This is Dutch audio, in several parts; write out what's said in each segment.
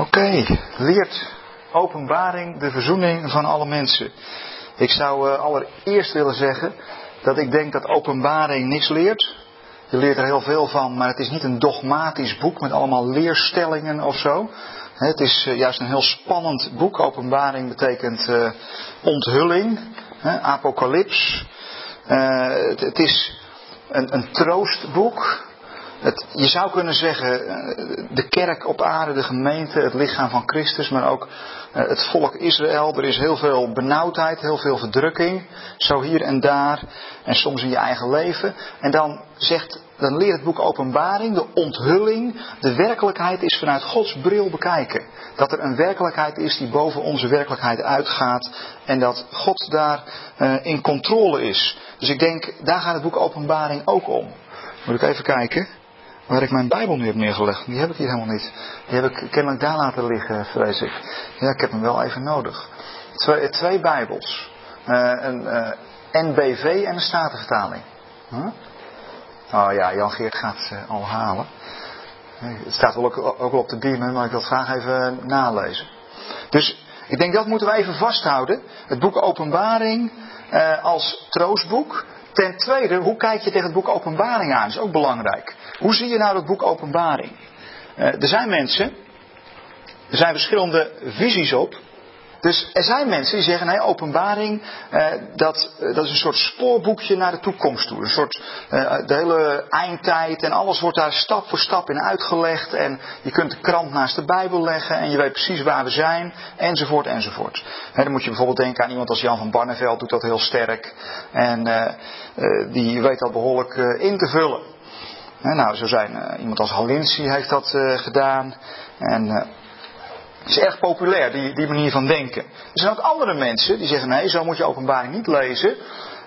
Oké, leert openbaring de verzoening van alle mensen. Ik zou uh, allereerst willen zeggen dat ik denk dat openbaring niks leert. Je leert er heel veel van, maar het is niet een dogmatisch boek met allemaal leerstellingen of zo. Het is uh, juist een heel spannend boek. Openbaring betekent uh, onthulling, apocalyps. Het, het, is een, een troostboek. Je zou kunnen zeggen, eh, de kerk op aarde, de gemeente, het lichaam van Christus, maar ook eh, het volk Israël. Er is heel veel benauwdheid, heel veel verdrukking, zo hier en daar, en soms in je eigen leven. En dan zegt, dan leert het boek Openbaring, de onthulling, de werkelijkheid is vanuit Gods bril bekijken. Dat er een werkelijkheid is die boven onze werkelijkheid uitgaat en dat God daar uh, in controle is. Dus ik denk, daar gaat het boek Openbaring ook om. Moet ik even kijken waar ik mijn Bijbel nu heb neergelegd. Die heb ik hier helemaal niet. Die heb ik kennelijk daar laten liggen, vrees ik. Ja, ik heb hem wel even nodig. Twee, twee Bijbels. Uh, een eh, NBV en een Statenvertaling. Huh? Oh ja, Jan Geert gaat uh, al halen. Het staat wel ook, ook op de beamer, maar ik wil het graag even nalezen. Dus ik denk dat moeten we even vasthouden. Het boek Openbaring als troostboek. Ten tweede, hoe kijk je tegen het boek Openbaring aan? Dat is ook belangrijk. Hoe zie je nou het boek Openbaring? Uh, er zijn mensen, er zijn verschillende visies op. Dus er zijn mensen die zeggen, nee, openbaring, eh, dat, eh, dat is een soort spoorboekje naar de toekomst toe. Een soort, eh, de hele eindtijd en alles wordt daar stap voor stap in uitgelegd. En je kunt de krant naast de Bijbel leggen en je weet precies waar we zijn, enzovoort, enzovoort. dan moet je bijvoorbeeld denken aan iemand als Jan van Barneveld, doet dat heel sterk. En eh, eh, die weet dat behoorlijk eh, in te vullen. Nou, zo zijn iemand als Halinsi heeft dat gedaan. En het is erg populair, die, die manier van denken. Er zijn ook andere mensen die zeggen: nee, zo moet je openbaring niet lezen.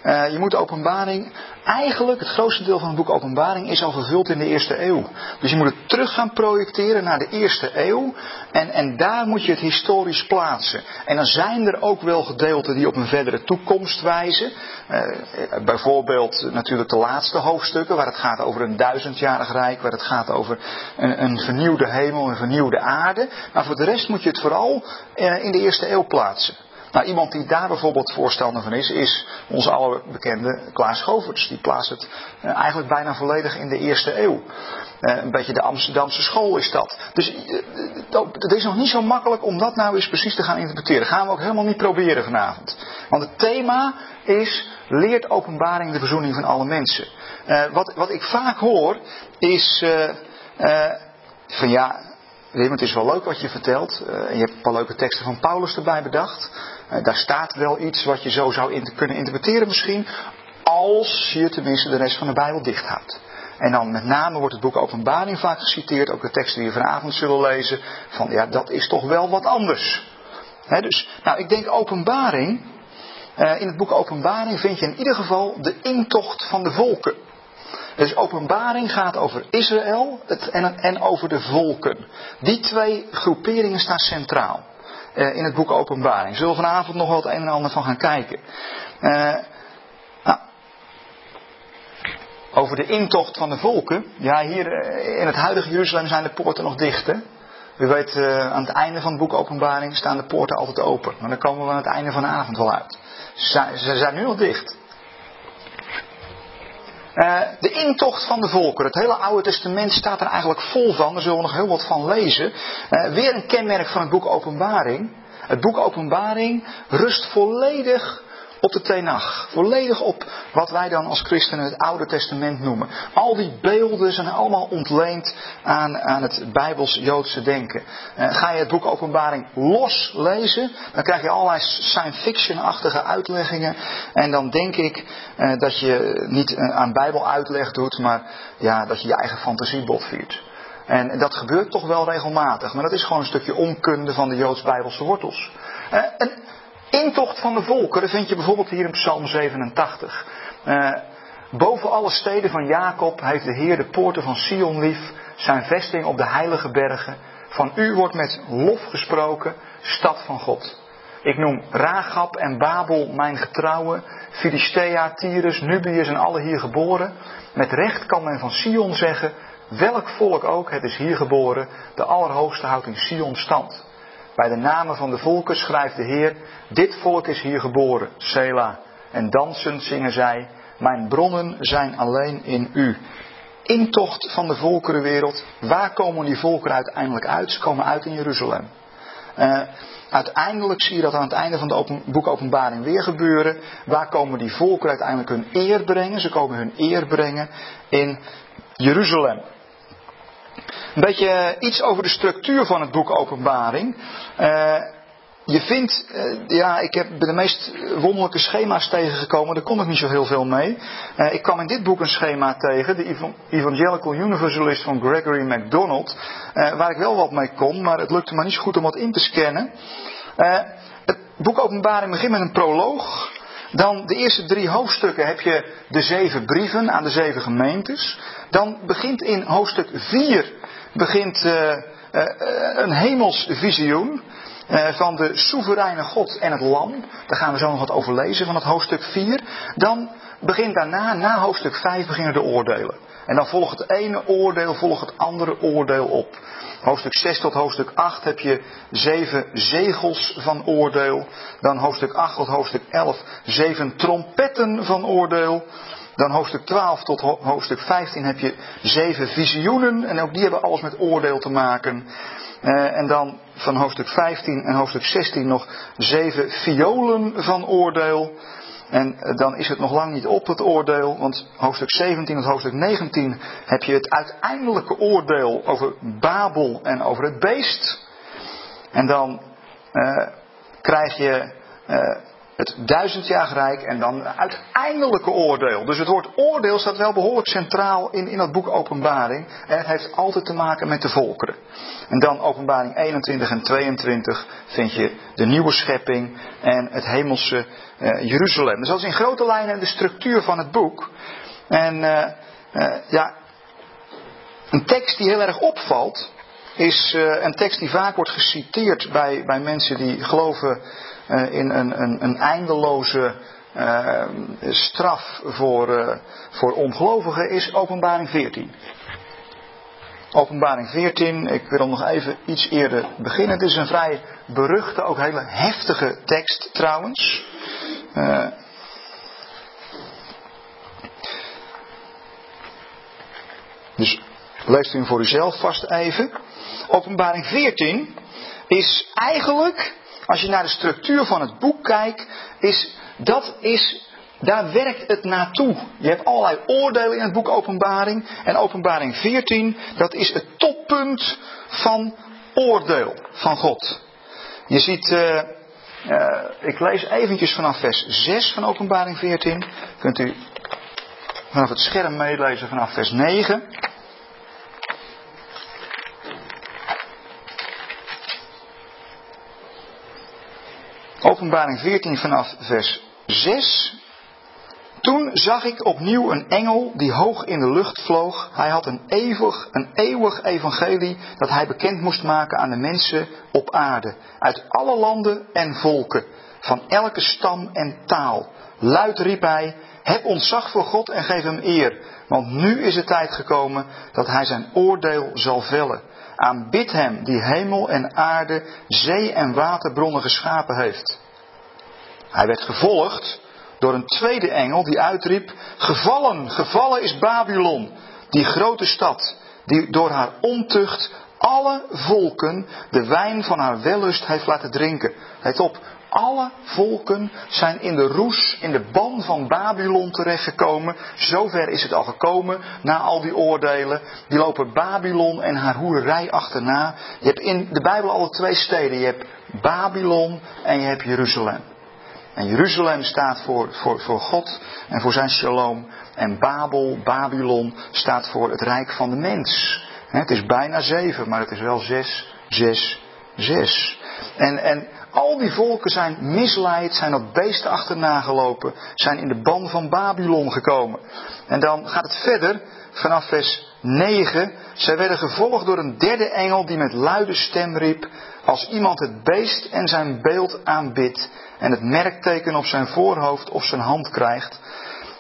Uh, je moet openbaring eigenlijk het grootste deel van het boek Openbaring is al vervuld in de eerste eeuw. Dus je moet het terug gaan projecteren naar de eerste eeuw. En, en daar moet je het historisch plaatsen. En dan zijn er ook wel gedeelten die op een verdere toekomst wijzen. Uh, bijvoorbeeld natuurlijk de laatste hoofdstukken, waar het gaat over een duizendjarig rijk, waar het gaat over een, een vernieuwde hemel, een vernieuwde aarde. Maar voor de rest moet je het vooral uh, in de eerste eeuw plaatsen. Nou, iemand die daar bijvoorbeeld voorstander van is, is onze allerbekende Klaas Goverts. Die plaatst het uh, eigenlijk bijna volledig in de eerste eeuw. Uh, een beetje de Amsterdamse school is dat. Dus uh, het is nog niet zo makkelijk om dat nou eens precies te gaan interpreteren. Gaan we ook helemaal niet proberen vanavond. Want het thema is, leert openbaring de verzoening van alle mensen. wat, wat ik vaak hoor, is van ja, Wim, het is wel leuk wat je vertelt. en je hebt een paar leuke teksten van Paulus erbij bedacht. Eh, daar staat wel iets wat je zo zou kunnen interpreteren misschien, als je tenminste de rest van de Bijbel dicht houdt. En dan met name wordt het boek Openbaring vaak geciteerd, ook de teksten die we vanavond zullen lezen, van ja, dat is toch wel wat anders. dus, nou, ik denk Openbaring, uh, in het boek Openbaring vind je in ieder geval de intocht van de volken. Dus Openbaring gaat over Israël en, en over de volken. Die twee groeperingen staan centraal. Eh, in het boek Openbaring. Zullen we vanavond nog wel het een en ander van gaan kijken. Uh, nou, over de intocht van de volken. Ja, hier eh, in het huidige Jeruzalem zijn de poorten nog dicht. Hè? U weet, aan het einde van het boek Openbaring staan de poorten altijd open. Maar dan komen we aan het einde van de avond wel uit. Ze zijn nu nog dicht. Uh, de intocht van de volkeren. Het hele Oude Testament staat er eigenlijk vol van. Daar zullen we nog heel wat van lezen. Uh, weer een kenmerk van het boek Openbaring. Het boek Openbaring rust volledig op de Tenach. Volledig op wat wij dan als christenen het Oude Testament noemen. Al die beelden zijn allemaal ontleend aan, aan het Bijbels-Joodse denken. Uh, ga je het boek Openbaring los lezen, dan krijg je allerlei science fiction-achtige uitleggingen. En dan denk ik uh, dat je niet uh, aan Bijbeluitleg doet, maar ja, dat je je eigen fantasie botviert. En dat gebeurt toch wel regelmatig. Maar dat is gewoon een stukje onkunde van de Joods-Bijbelse wortels. En Intocht van de volkeren vind je bijvoorbeeld hier in Psalm 87. Uh, eh, boven alle steden van Jacob heeft de Heer de poorten van Sion lief, zijn vesting op de heilige bergen. Van u wordt met lof gesproken, stad van God. Ik noem Ragab en Babel mijn getrouwe, Filistea, Tyrus, Nubius en alle hier geboren. Met recht kan men van Sion zeggen, welk volk ook, het is hier geboren, de Allerhoogste houdt in Sion stand. Bij de namen van de volken schrijft de Heer, dit volk is hier geboren, Sela. En dansend zingen zij, mijn bronnen zijn alleen in u. Intocht van de volkerenwereld, waar komen die volkeren uiteindelijk uit? Ze komen uit in Jeruzalem. Uh, uiteindelijk zie je dat aan het einde van het boek Openbaring weer gebeuren. Waar komen die volkeren uiteindelijk hun eer brengen? Ze komen hun eer brengen in Jeruzalem. Een beetje iets over de structuur van het boek Openbaring. Uh, je vindt, uh, ja, ik heb de meest wonderlijke schema's tegengekomen, daar kom ik niet zo heel veel mee. Uh, ik kwam in dit boek een schema tegen, de Evangelical Universalist van Gregory MacDonald, waar ik wel wat mee kon, maar het lukte me niet zo goed om wat in te scannen. het boek Openbaring begint met een proloog. Dan de eerste drie hoofdstukken heb je de zeven brieven aan de zeven gemeentes. Dan begint in hoofdstuk 4 begint, een hemels visioen. Eh, van de soevereine God en het lam. Daar gaan we zo nog wat over lezen van het hoofdstuk 4. Dan begint daarna, na hoofdstuk 5, beginnen de oordelen. En dan volgt het ene oordeel, volgt het andere oordeel op. Hoofdstuk 6 tot hoofdstuk 8 heb je zeven zegels van oordeel. Dan hoofdstuk 8 tot hoofdstuk 11 zeven trompetten van oordeel. Dan hoofdstuk 12 tot hoofdstuk 15 heb je zeven visioenen. En ook die hebben alles met oordeel te maken. Uh, en dan van hoofdstuk 15 en hoofdstuk 16 nog zeven violen van oordeel. En uh, dan is het nog lang niet op het oordeel, want hoofdstuk 17 en hoofdstuk 19 heb je het uiteindelijke oordeel over Babel en over het beest. En dan uh, krijg je het duizendjaarrijk en dan het uiteindelijke oordeel. Dus het woord oordeel staat wel behoorlijk centraal in, in dat boek Openbaring. En het heeft altijd te maken met de volkeren. En dan Openbaring 21 en 22 vind je de nieuwe schepping en het hemelse uh, Jeruzalem. Dus dat is in grote lijnen de structuur van het boek. En uh, uh, ja, een tekst die heel erg opvalt, is een tekst die vaak wordt geciteerd bij, bij mensen die geloven uh, in een, een, een eindeloze uh, straf voor, voor ongelovigen is openbaring 14. Openbaring 14, ik wil nog even iets eerder beginnen. Het is een vrij beruchte, ook hele heftige tekst trouwens. dus leest u hem voor uzelf vast even. Openbaring 14 is eigenlijk als je naar de structuur van het boek kijkt, is dat is, daar werkt het naartoe. Je hebt allerlei oordelen in het boek Openbaring. En Openbaring 14, dat is het toppunt van oordeel van God. Je ziet, uh, uh, ik lees eventjes vanaf vers 6 van Openbaring 14. Kunt u vanaf het scherm meelezen vanaf vers 9. Openbaring 14 vanaf vers 6. Toen zag ik opnieuw een engel die hoog in de lucht vloog. Hij had een eeuwig, een eeuwig evangelie dat hij bekend moest maken aan de mensen op aarde. Uit alle landen en volken, van elke stam en taal. Luid riep hij, heb ontzag voor God en geef hem eer. Want nu is de tijd gekomen dat hij zijn oordeel zal vellen. Aanbid hem die hemel en aarde, zee en waterbronnen geschapen heeft. Hij werd gevolgd door een tweede engel die uitriep: Gevallen, gevallen is Babylon, die grote stad, die door haar ontucht alle volken de wijn van haar wellust heeft laten drinken. Let op, alle volken zijn in de roes, in de ban van Babylon terechtgekomen. Zover is het al gekomen, na al die oordelen. Die lopen Babylon en haar hoerij achterna. Je hebt in de Bijbel alle twee steden. Je hebt Babylon en je hebt Jeruzalem. En Jeruzalem staat voor, voor, voor God en voor zijn shalom. En Babel, Babylon, staat voor het rijk van de mens. Het is bijna zeven, maar het is wel zes, zes, zes. En, en al die volken zijn misleid, zijn op beesten achterna gelopen, zijn in de ban van Babylon gekomen. En dan gaat het verder vanaf vers 9. Zij werden gevolgd door een derde engel die met luide stem riep: Als iemand het beest en zijn beeld aanbidt en het merkteken op zijn voorhoofd of zijn hand krijgt,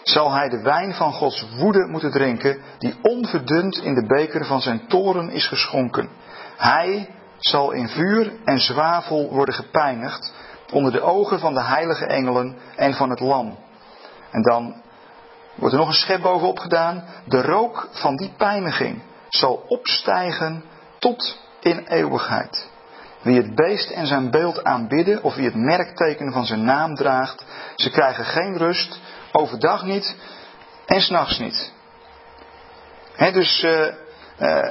zal hij de wijn van Gods woede moeten drinken, die onverdund in de beker van zijn toren is geschonken. Hij zal in vuur en zwavel worden gepijnigd onder de ogen van de heilige engelen en van het lam. En dan wordt er nog een schep bovenop gedaan. De rook van die pijniging zal opstijgen tot in eeuwigheid. Wie het beest en zijn beeld aanbidden, of wie het merkteken van zijn naam draagt, ze krijgen geen rust, overdag niet en s'nachts niet. He, dus uh, uh,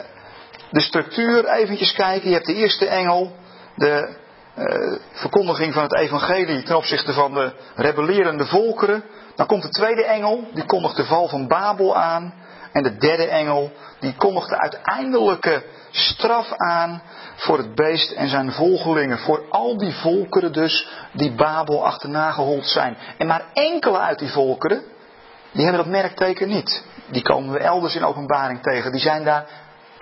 de structuur eventjes kijken. Je hebt de eerste engel, de uh, verkondiging van het evangelie ten opzichte van de rebellerende volkeren. Dan komt de tweede engel, die kondigt de val van Babel aan. En de derde engel, die kondigt de uiteindelijke straf aan voor het beest en zijn volgelingen. Voor al die volkeren dus die Babel achterna gehold zijn. En maar enkele uit die volkeren, die hebben dat merkteken niet. Die komen we elders in openbaring tegen. Die zijn daar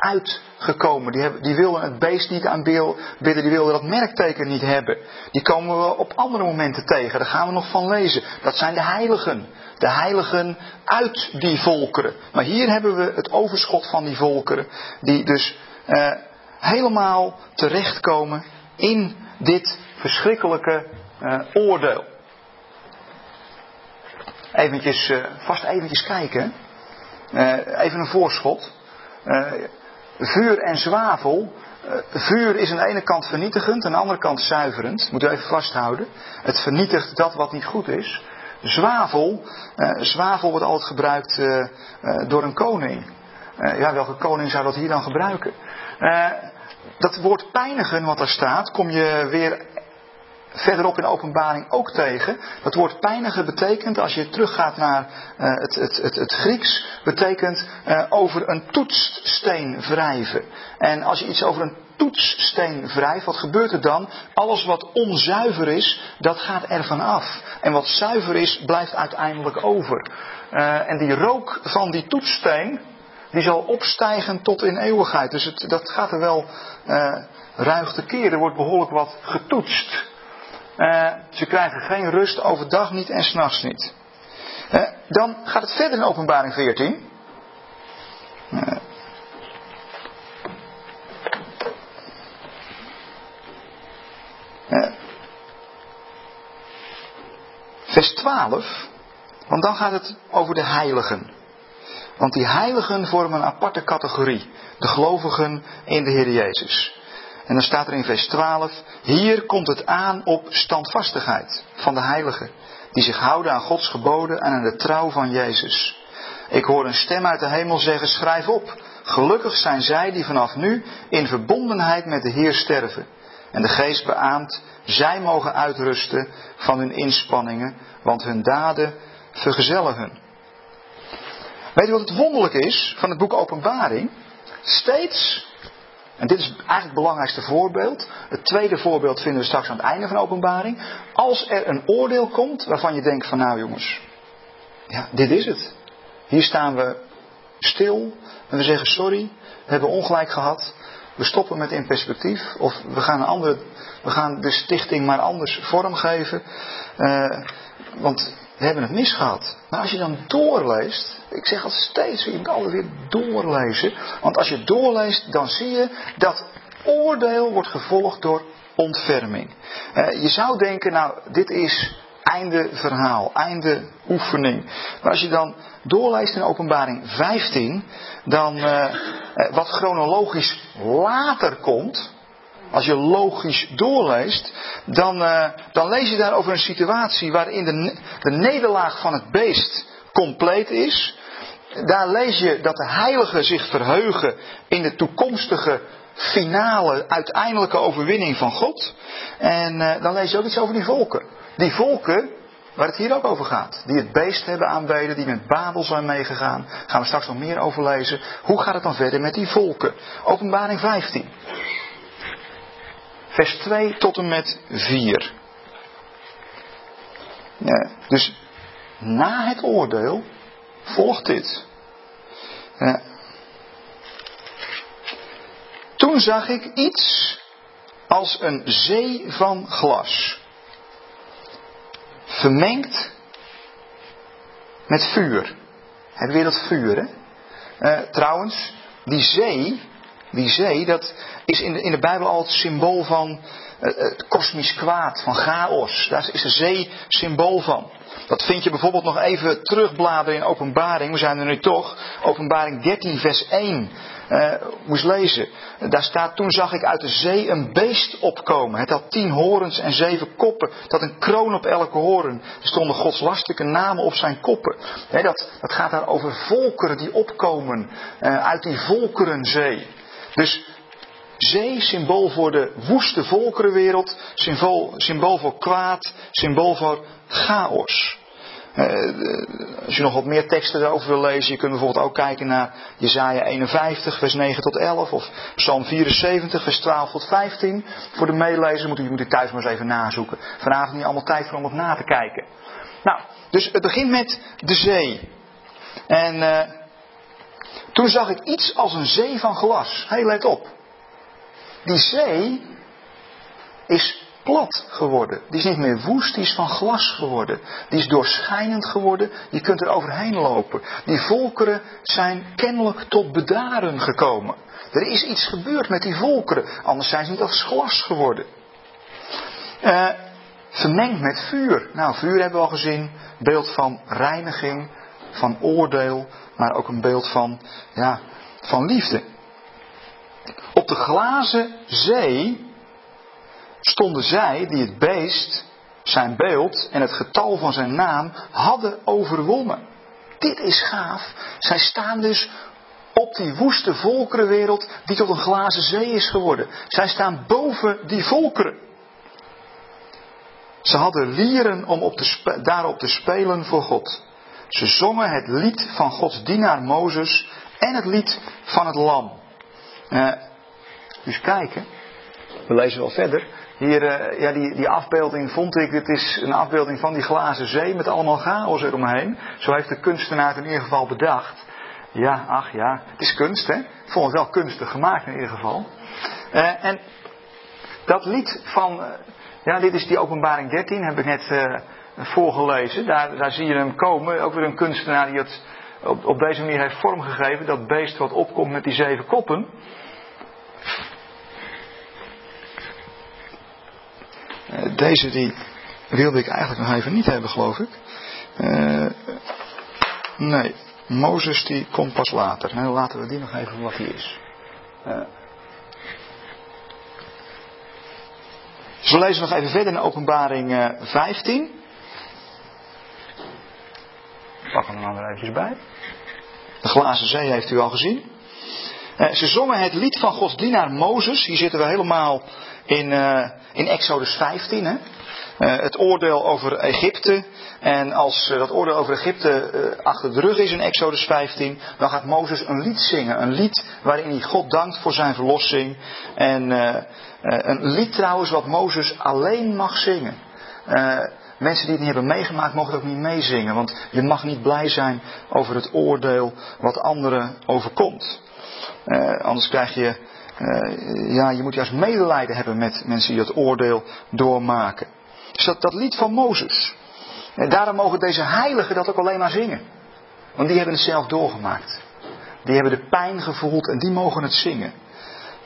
uitgekomen. Die, hebben, die wilden het beest niet aanbidden, die wilden dat merkteken niet hebben. Die komen we op andere momenten tegen, daar gaan we nog van lezen. Dat zijn de heiligen. De heiligen uit die volkeren. Maar hier hebben we het overschot van die volkeren, die dus eh, helemaal terechtkomen in dit verschrikkelijke eh, oordeel. Eventjes, uh, vast eventjes kijken. Uh, even een voorschot. Uh, vuur en zwavel. vuur is aan de ene kant vernietigend, aan de andere kant zuiverend. Moet u even vasthouden. Het vernietigt dat wat niet goed is. Zwavel, zwavel wordt altijd gebruikt door een koning. ja, welke koning zou dat hier dan gebruiken? dat woord pijnigen wat er staat, kom je weer verderop in de openbaring ook tegen. Dat woord pijnigen betekent, als je teruggaat naar uh, het, het, het, het, Grieks, betekent uh, over een toetssteen wrijven. En als je iets over een toetssteen wrijft, wat gebeurt er dan? Alles wat onzuiver is, dat gaat ervan af. En wat zuiver is, blijft uiteindelijk over. Uh, en die rook van die toetssteen, die zal opstijgen tot in eeuwigheid. Dus het, dat gaat er wel ruig te keren. Er wordt behoorlijk wat getoetst. Uh, ze krijgen geen rust overdag niet en s'nachts niet. Uh, dan gaat het verder in openbaring 14. Uh, vers 12. Want dan gaat het over de heiligen. Want die heiligen vormen een aparte categorie. De gelovigen in de Heer Jezus. En dan staat er in vers 12, hier komt het aan op standvastigheid van de heiligen, die zich houden aan Gods geboden en aan de trouw van Jezus. Ik hoor een stem uit de hemel zeggen, schrijf op, gelukkig zijn zij die vanaf nu in verbondenheid met de Heer sterven. En de geest beaamt, zij mogen uitrusten van hun inspanningen, want hun daden vergezellen hun. Weet je wat het wonderlijk is van het boek Openbaring? Steeds en dit is eigenlijk het belangrijkste voorbeeld. Het tweede voorbeeld vinden we straks aan het einde van de openbaring. Als er een oordeel komt waarvan je denkt van nou jongens, ja, dit is het. Hier staan we stil en we zeggen sorry, we hebben ongelijk gehad. We stoppen met in perspectief of we gaan, een andere, we gaan de stichting maar anders vormgeven. Uh, want we hebben het misgehad. Maar als je dan doorleest, ik zeg altijd steeds, je moet altijd weer doorlezen. Want als je doorleest, dan zie je dat oordeel wordt gevolgd door ontferming. Uh, je zou denken, nou, dit is einde verhaal, einde oefening. Maar als je dan doorleest in openbaring 15, dan uh, wat chronologisch later komt, als je logisch doorleest, dan, uh, dan lees je daar over een situatie waarin de, de nederlaag van het beest compleet is. Daar lees je dat de heiligen zich verheugen in de toekomstige finale, uiteindelijke overwinning van God. En uh, dan lees je ook iets over die volken. Die volken, waar het hier ook over gaat. Die het beest hebben aanbeden, die met Babel zijn meegegaan. Gaan we straks nog meer over lezen. Hoe gaat het dan verder met die volken? Openbaring 15 vers 2 tot en met 4. Ja, dus na het oordeel volgt dit. Ja. Toen zag ik iets als een zee van glas, vermengd met vuur. Het weer dat vuur, hè? Eh, trouwens, die zee, die zee, dat is in de, in de Bijbel al het symbool van uh, het kosmisch kwaad, van chaos. Daar is de zee symbool van. Dat vind je bijvoorbeeld nog even terugbladeren in Openbaring. We zijn er nu toch. Openbaring 13, vers 1 uh, moest lezen. Daar staat, toen zag ik uit de zee een beest opkomen. Het had tien horens en zeven koppen. Had een kroon op elke horen. Er stonden godslastelijke namen op zijn koppen. dat, dat gaat daar over volkeren die opkomen uit die volkerenzee. Dus zee, symbool voor de woeste volkerenwereld, symbool, symbool voor kwaad, symbool voor chaos. Uh, als je nog wat meer teksten erover wil lezen, je kunt bijvoorbeeld ook kijken naar Jesaja 51, vers 9 tot 11, of Psalm 74, vers 12 tot 15. Voor de meelezer moet u, moet thuis maar eens even nazoeken. Vanavond niet allemaal tijd voor om op na te kijken. Nou, dus het begint met de zee. En uh, toen zag ik iets als een zee van glas. Hey, let op. Die zee is plat geworden. Die is niet meer woest, die is van glas geworden. Die is doorschijnend geworden, je kunt er overheen lopen. Die volkeren zijn kennelijk tot bedaren gekomen. Er is iets gebeurd met die volkeren, anders zijn ze niet als glas geworden. Uh, vermengd met vuur. Nou, vuur hebben we al gezien. Beeld van reiniging, van oordeel, maar ook een beeld van, ja, van liefde. De glazen zee stonden zij die het beest, zijn beeld en het getal van zijn naam hadden overwonnen. Dit is gaaf. Zij staan dus op die woeste volkerenwereld die tot een glazen zee is geworden. Zij staan boven die volkeren. Ze hadden lieren om op daarop te spelen voor God. Ze zongen het lied van Gods dienaar Mozes en het lied van het lam. Uh, dus kijken, we lezen wel verder. Hier, uh, ja, die, die afbeelding vond ik, dit is een afbeelding van die glazen zee met allemaal chaos eromheen. Zo heeft de kunstenaar het in ieder geval bedacht. Ja, ach ja, het is kunst hè. Ik vond het wel kunstig gemaakt in ieder geval. Uh, en dat lied van, uh, ja dit is die openbaring 13, heb ik net voorgelezen. Daar, daar zie je hem komen, ook weer een kunstenaar die het op, op deze manier heeft vormgegeven. Dat beest wat opkomt met die zeven koppen. Deze die wilde ik eigenlijk nog even niet hebben, geloof ik. Uh, nee, Mozes die komt pas later. Nou, laten we die nog even wat hij is. Dus we lezen nog even verder in openbaring 15. Pak hem er eventjes bij. De glazen zee heeft u al gezien. ze zongen het lied van Gods dienaar Mozes. Hier zitten we helemaal in, uh, in Exodus 15. Hè? Uh, het oordeel over Egypte. En als uh, dat oordeel over Egypte achter de rug is in Exodus 15, dan gaat Mozes een lied zingen. Een lied waarin hij God dankt voor zijn verlossing. En een lied trouwens wat Mozes alleen mag zingen. Mensen die het niet hebben meegemaakt mogen het ook niet meezingen. Want je mag niet blij zijn over het oordeel wat anderen overkomt. anders krijg je uh, ja, je moet juist medelijden hebben met mensen die dat oordeel doormaken. Dus dat, dat lied van Mozes. En daarom mogen deze heiligen dat ook alleen maar zingen. Want die hebben het zelf doorgemaakt. Die hebben de pijn gevoeld en die mogen het zingen.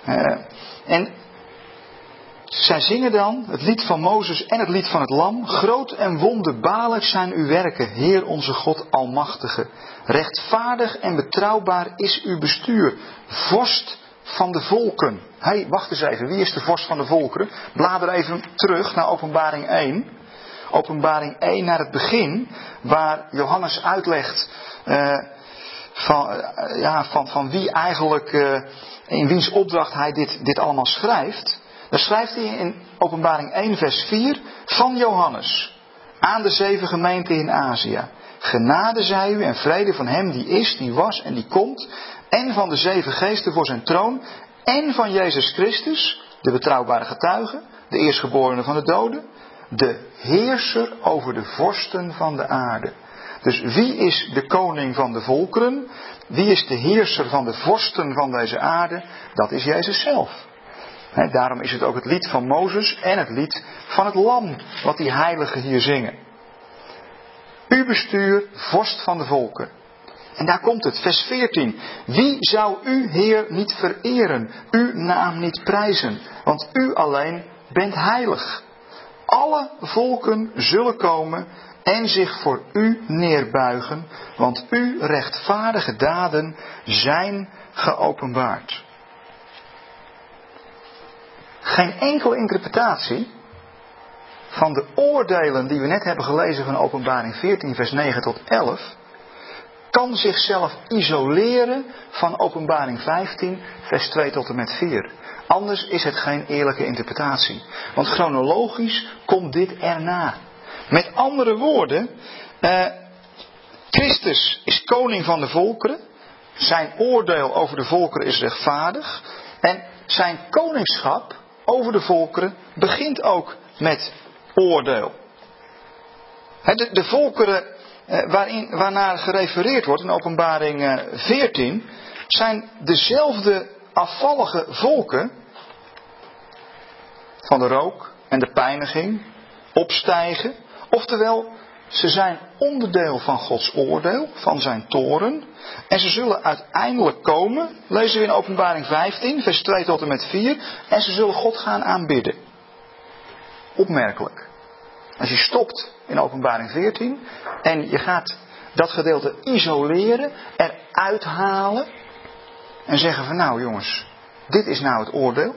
Uh, en zij zingen dan het lied van Mozes en het lied van het Lam. Groot en wonderbaarlijk zijn uw werken, Heer onze God Almachtige. Rechtvaardig en betrouwbaar is uw bestuur. Vorst van de volken. Hé, hey, wacht eens even. Wie is de vorst van de volkeren? Blader even terug naar openbaring 1. Openbaring 1 naar het begin, waar Johannes uitlegt uh, van, uh, ja, van, van wie eigenlijk, uh, in wiens opdracht hij dit, dit allemaal schrijft. Dan schrijft hij in openbaring 1 vers 4 van Johannes aan de zeven gemeenten in Azië. Genade zij u en vrede van hem die is, die was en die komt en van de zeven geesten voor zijn troon en van Jezus Christus, de betrouwbare getuige, de eerstgeborene van de doden, de heerser over de vorsten van de aarde. Dus wie is de koning van de volkeren? Wie is de heerser van de vorsten van deze aarde? Dat is Jezus zelf. daarom is het ook het lied van Mozes en het lied van het Lam, wat die heiligen hier zingen. U bestuur, vorst van de volken. En daar komt het, vers 14. Wie zou u, Heer, niet vereren, uw naam niet prijzen? Want u alleen bent heilig. Alle volken zullen komen en zich voor u neerbuigen, want uw rechtvaardige daden zijn geopenbaard. Geen enkele interpretatie van de oordelen die we net hebben gelezen van Openbaring 14, vers 9 tot 11, kan zichzelf isoleren van Openbaring 15, vers 2 tot en met 4. Anders is het geen eerlijke interpretatie. Want chronologisch komt dit erna. Met andere woorden, eh, Christus is koning van de volkeren. Zijn oordeel over de volkeren is rechtvaardig. En zijn koningschap over de volkeren begint ook met oordeel. De, volkeren waarin, waarnaar gerefereerd wordt in openbaring 14 eh, zijn dezelfde afvallige volken van de rook en de pijniging opstijgen. Oftewel, ze zijn onderdeel van Gods oordeel, van zijn toren. En ze zullen uiteindelijk komen, lezen we in openbaring 15, vers 2 tot en met 4. En ze zullen God gaan aanbidden. Opmerkelijk. Als je stopt in openbaring 14 en je gaat dat gedeelte isoleren, eruit halen en zeggen van nou jongens, dit is nou het oordeel.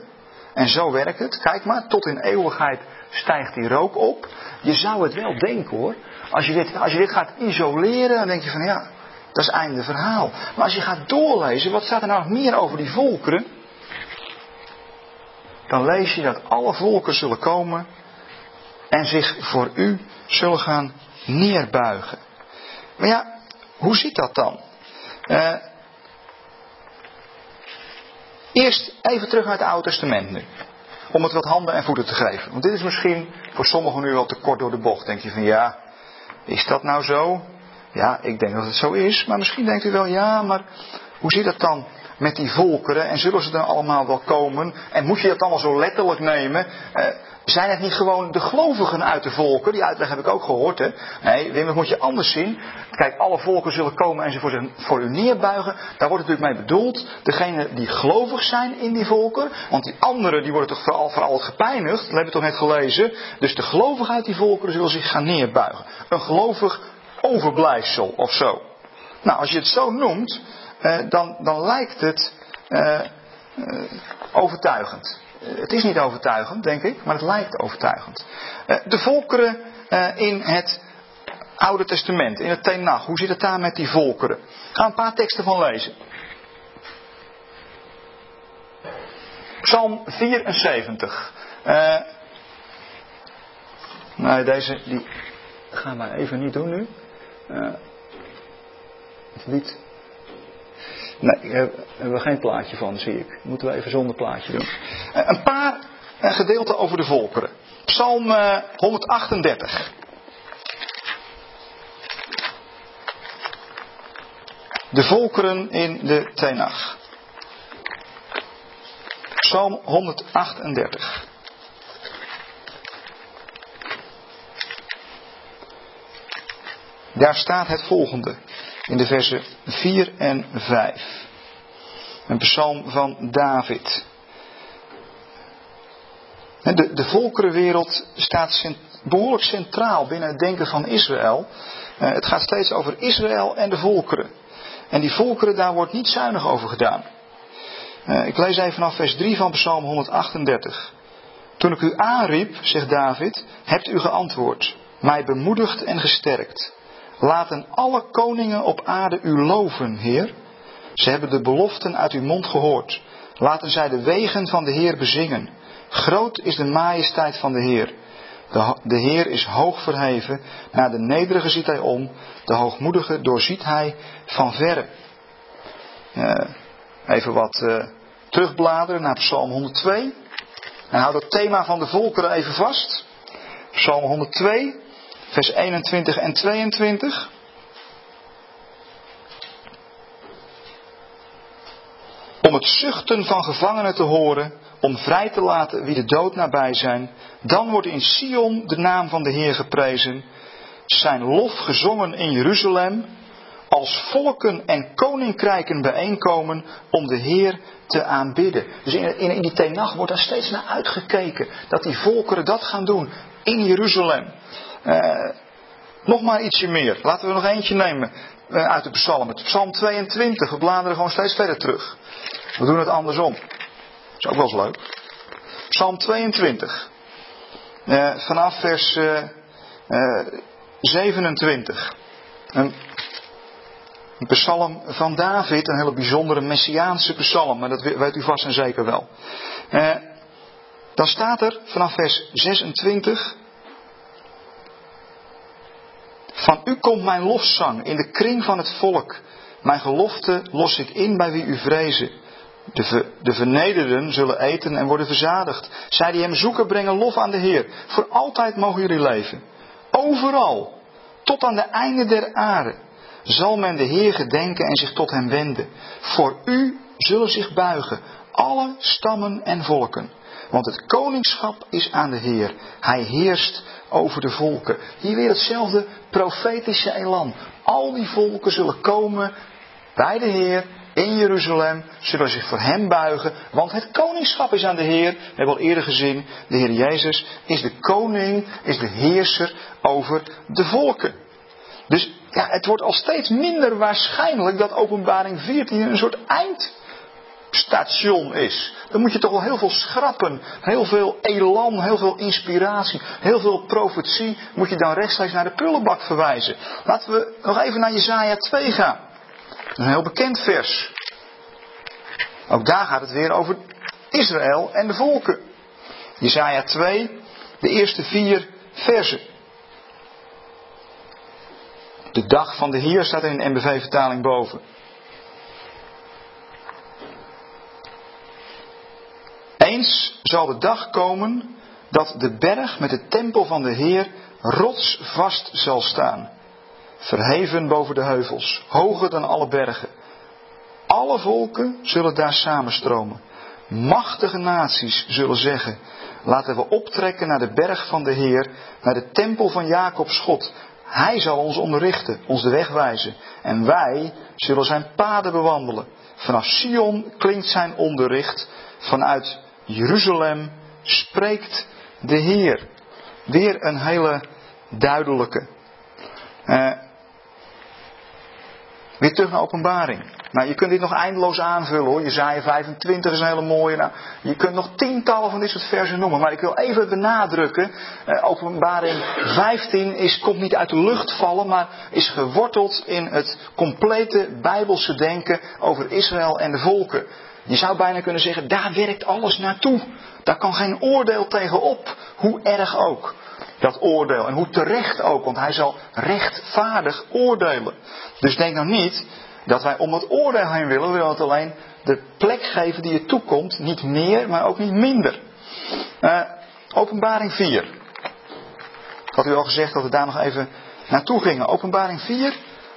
En zo werkt het. Kijk maar, tot in eeuwigheid stijgt die rook op. Je zou het wel denken hoor. Als je dit, als je dit gaat isoleren, dan denk je van ja, dat is einde verhaal. Maar als je gaat doorlezen, wat staat er nou nog meer over die volkeren? Dan lees je dat alle volken zullen komen en zich voor u zullen gaan neerbuigen. Maar ja, hoe zit dat dan? Uh, eerst even terug naar het Oude Testament nu. Om het wat handen en voeten te geven. Want dit is misschien voor sommigen nu wel te kort door de bocht. Denk je van ja, is dat nou zo? Ja, ik denk dat het zo is. Maar misschien denkt u wel ja, maar hoe zit dat dan met die volkeren? En zullen ze dan allemaal wel komen? En moet je dat allemaal zo letterlijk nemen? Uh, zijn het niet gewoon de gelovigen uit de volken? Die uitleg heb ik ook gehoord. Hè? Nee, Wim, dat moet je anders zien. Kijk, alle volken zullen komen en ze voor, voor u neerbuigen. Daar wordt natuurlijk mee bedoeld. Degene die gelovig zijn in die volken. Want die anderen die worden toch vooral, vooral gepijnigd. Dat hebben we toch net gelezen. Dus de gelovigen uit die volkeren zullen zich gaan neerbuigen. Een gelovig overblijfsel of zo. Nou, als je het zo noemt, eh, dan, dan lijkt het eh, eh, overtuigend. Eh, het is niet overtuigend, denk ik, maar het lijkt overtuigend. Eh, de volkeren in het Oude Testament, in het Tenach, hoe zit het daar met die volkeren? Ik ga een paar teksten van lezen. Psalm 74. Uh, nee, deze die gaan we even niet doen nu. Uh, het Nee, daar hebben we geen plaatje van, zie ik. Moeten we even zonder plaatje doen. Eh, een paar eh, gedeelten over de volkeren. Psalm 138. Eh, de volkeren in de Tenach. Psalm 138. Daar staat het volgende in de versen 4 en 5. Een psalm van David. De, de volkerenwereld staat behoorlijk centraal binnen het denken van Israël. Eh, het gaat steeds over Israël en de volkeren. En die volkeren, daar wordt niet zuinig over gedaan. Eh, ik lees even vanaf vers 3 van Psalm 138. Toen ik u aanriep, zegt David, hebt u geantwoord, mij bemoedigd en gesterkt. Laten alle koningen op aarde u loven, Heer. Ze hebben de beloften uit uw mond gehoord. Laten zij de wegen van de Heer bezingen. Groot is de majesteit van de Heer. De, Heer is hoog verheven. Naar de nederige ziet hij om. De hoogmoedige doorziet hij van verre. Uh, even wat uh, terugbladeren naar Psalm 102. En houd het thema van de volkeren even vast. Psalm 102 vers 21 en 22. Om het zuchten van gevangenen te horen, om vrij te laten wie de dood nabij zijn. Dan wordt in Sion de naam van de Heer geprezen. zijn lof gezongen in Jeruzalem, als volken en koninkrijken bijeenkomen om de Heer te aanbidden. Dus in, in, in die wordt daar steeds naar uitgekeken. Dat die volkeren dat gaan doen in Jeruzalem. Uh, nog maar ietsje meer. Laten we nog eentje nemen uh, uit de psalmen. Psalm 22. We bladeren gewoon steeds verder terug. We doen het andersom. Is ook wel eens leuk. Psalm 22. Uh, vanaf vers 27. Een een psalm van David, een hele bijzondere messiaanse psalm, maar dat weet u vast en zeker wel. Eh, dan staat er vanaf vers 26. Van u komt mijn lofzang in de kring van het volk. Mijn gelofte los ik in bij wie u vrezen. De, de vernederden zullen eten en worden verzadigd. Zij die hem zoeken brengen lof aan de Heer. Voor altijd mogen jullie leven. Overal. Tot aan de einde der aarde zal men de Heer gedenken en zich tot hem wenden. Voor u zullen zich buigen alle stammen en volken. Want het koningschap is aan de Heer. Hij heerst over de volken. Hier weer hetzelfde profetische elan. Al die volken zullen komen bij de Heer in Jeruzalem, zullen zich voor hem buigen, want het koningschap is aan de Heer. We hebben al eerder gezien, de Heer Jezus is de koning, is de heerser over de volken. Dus ja, het wordt al steeds minder waarschijnlijk dat openbaring 14 een soort eindstation is. Dan moet je toch wel heel veel schrappen, heel veel elan, heel veel inspiratie, heel veel profetie, moet je dan rechtstreeks naar de pullenbak verwijzen. Laten we nog even naar Jezaja 2 gaan. Een heel bekend vers. Ook daar gaat het weer over Israël en de volken. Jezaja 2, de eerste vier versen. De dag van de Heer staat in een MBV-vertaling boven. Eens zal de dag komen dat de berg met de tempel van de Heer rotsvast zal staan. Verheven boven de heuvels, hoger dan alle bergen. Alle volken zullen daar samenstromen. Machtige naties zullen zeggen: Laten we optrekken naar de berg van de Heer, naar de tempel van Jacobs God, hij zal ons onderrichten, ons de weg wijzen. En wij zullen zijn paden bewandelen. Vanaf Sion klinkt zijn onderricht. Vanuit Jeruzalem spreekt de Heer. Weer een hele duidelijke. Uh, weer terug naar openbaring. Nou, je kunt dit nog eindeloos aanvullen hoor. Jezaja 25 is een hele mooie. Nou, je kunt nog tientallen van dit soort versen noemen. Maar ik wil even benadrukken. Eh, openbaring 15 is, komt niet uit de lucht vallen. Maar is geworteld in het complete bijbelse denken over Israël en de volken. Je zou bijna kunnen zeggen, daar werkt alles naartoe. Daar kan geen oordeel tegenop. Hoe erg ook. Dat oordeel. En hoe terecht ook. Want hij zal rechtvaardig oordelen. Dus denk nou niet dat wij om het oordeel heen willen. We willen het alleen de plek geven die je toekomt. Niet meer, maar ook niet minder. Uh, openbaring 4. Ik had u al gezegd dat we daar nog even naartoe gingen. Openbaring 4, een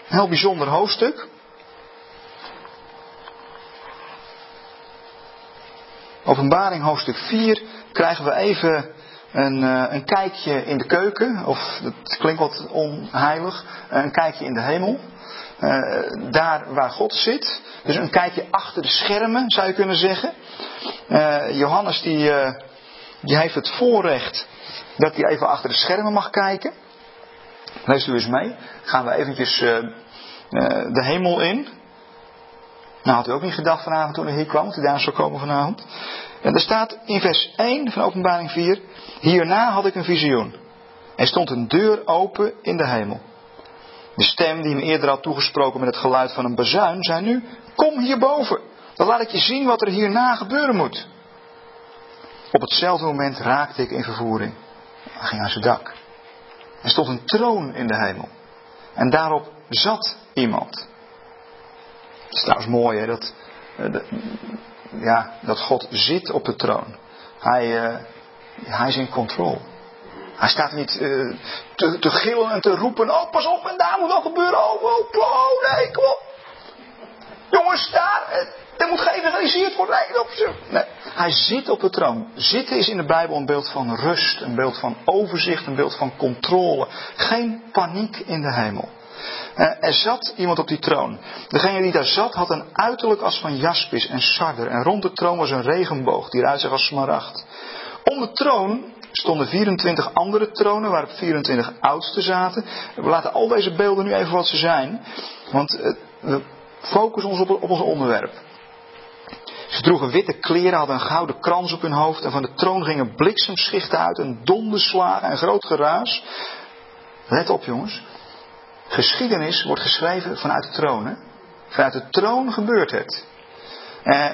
heel bijzonder hoofdstuk. Openbaring hoofdstuk 4 krijgen we even een, uh, een kijkje in de keuken. Of dat klinkt wat onheilig. Een kijkje in de hemel. Uh, daar waar God zit. Dus een kijkje achter de schermen, zou je kunnen zeggen. Johannes die, die heeft het voorrecht dat hij even achter de schermen mag kijken. Lees u eens mee. Gaan we eventjes de hemel in. Nou had u ook niet gedacht vanavond toen hij hier kwam, dat hij daar zou komen vanavond. En er staat in vers 1 van openbaring 4. Hierna had ik een visioen. Er stond een deur open in de hemel. De stem die hem eerder had toegesproken met het geluid van een bazuin, zei nu: Kom hierboven, dan laat ik je zien wat er hierna gebeuren moet. Op hetzelfde moment raakte ik in vervoering. Hij ging aan zijn dak. Er stond een troon in de hemel. En daarop zat iemand. Het is trouwens mooi hè, dat, eh, ja, dat God zit op de troon. Hij, uh, hij is in control. Hij staat niet uh, te, te, gillen en te roepen. Oh, pas op, en daar moet wel gebeuren. Oh, oh, oh nee, kom op. Jongens, daar. Er moet geëvangeliseerd worden. Nee, nee. Hij zit op de troon. Zitten is in de Bijbel een beeld van rust, een beeld van overzicht, een beeld van controle. Geen paniek in de hemel. Eh, er zat iemand op die troon. Degene die daar zat had een uiterlijk als van jaspis en sarder. En rond de troon was een regenboog die eruit zag als smaragd. Om de troon stonden 24 andere tronen waarop 24 oudsten zaten. We laten al deze beelden nu even wat ze zijn. Want eh, we focussen ons op, op ons onderwerp. Ze droegen witte kleren, hadden een gouden krans op hun hoofd en van de troon gingen bliksemschichten uit, een donderslagen en groot geraas. Let op jongens, geschiedenis wordt geschreven vanuit de troon. Hè? Vanuit de troon gebeurt het. Eh,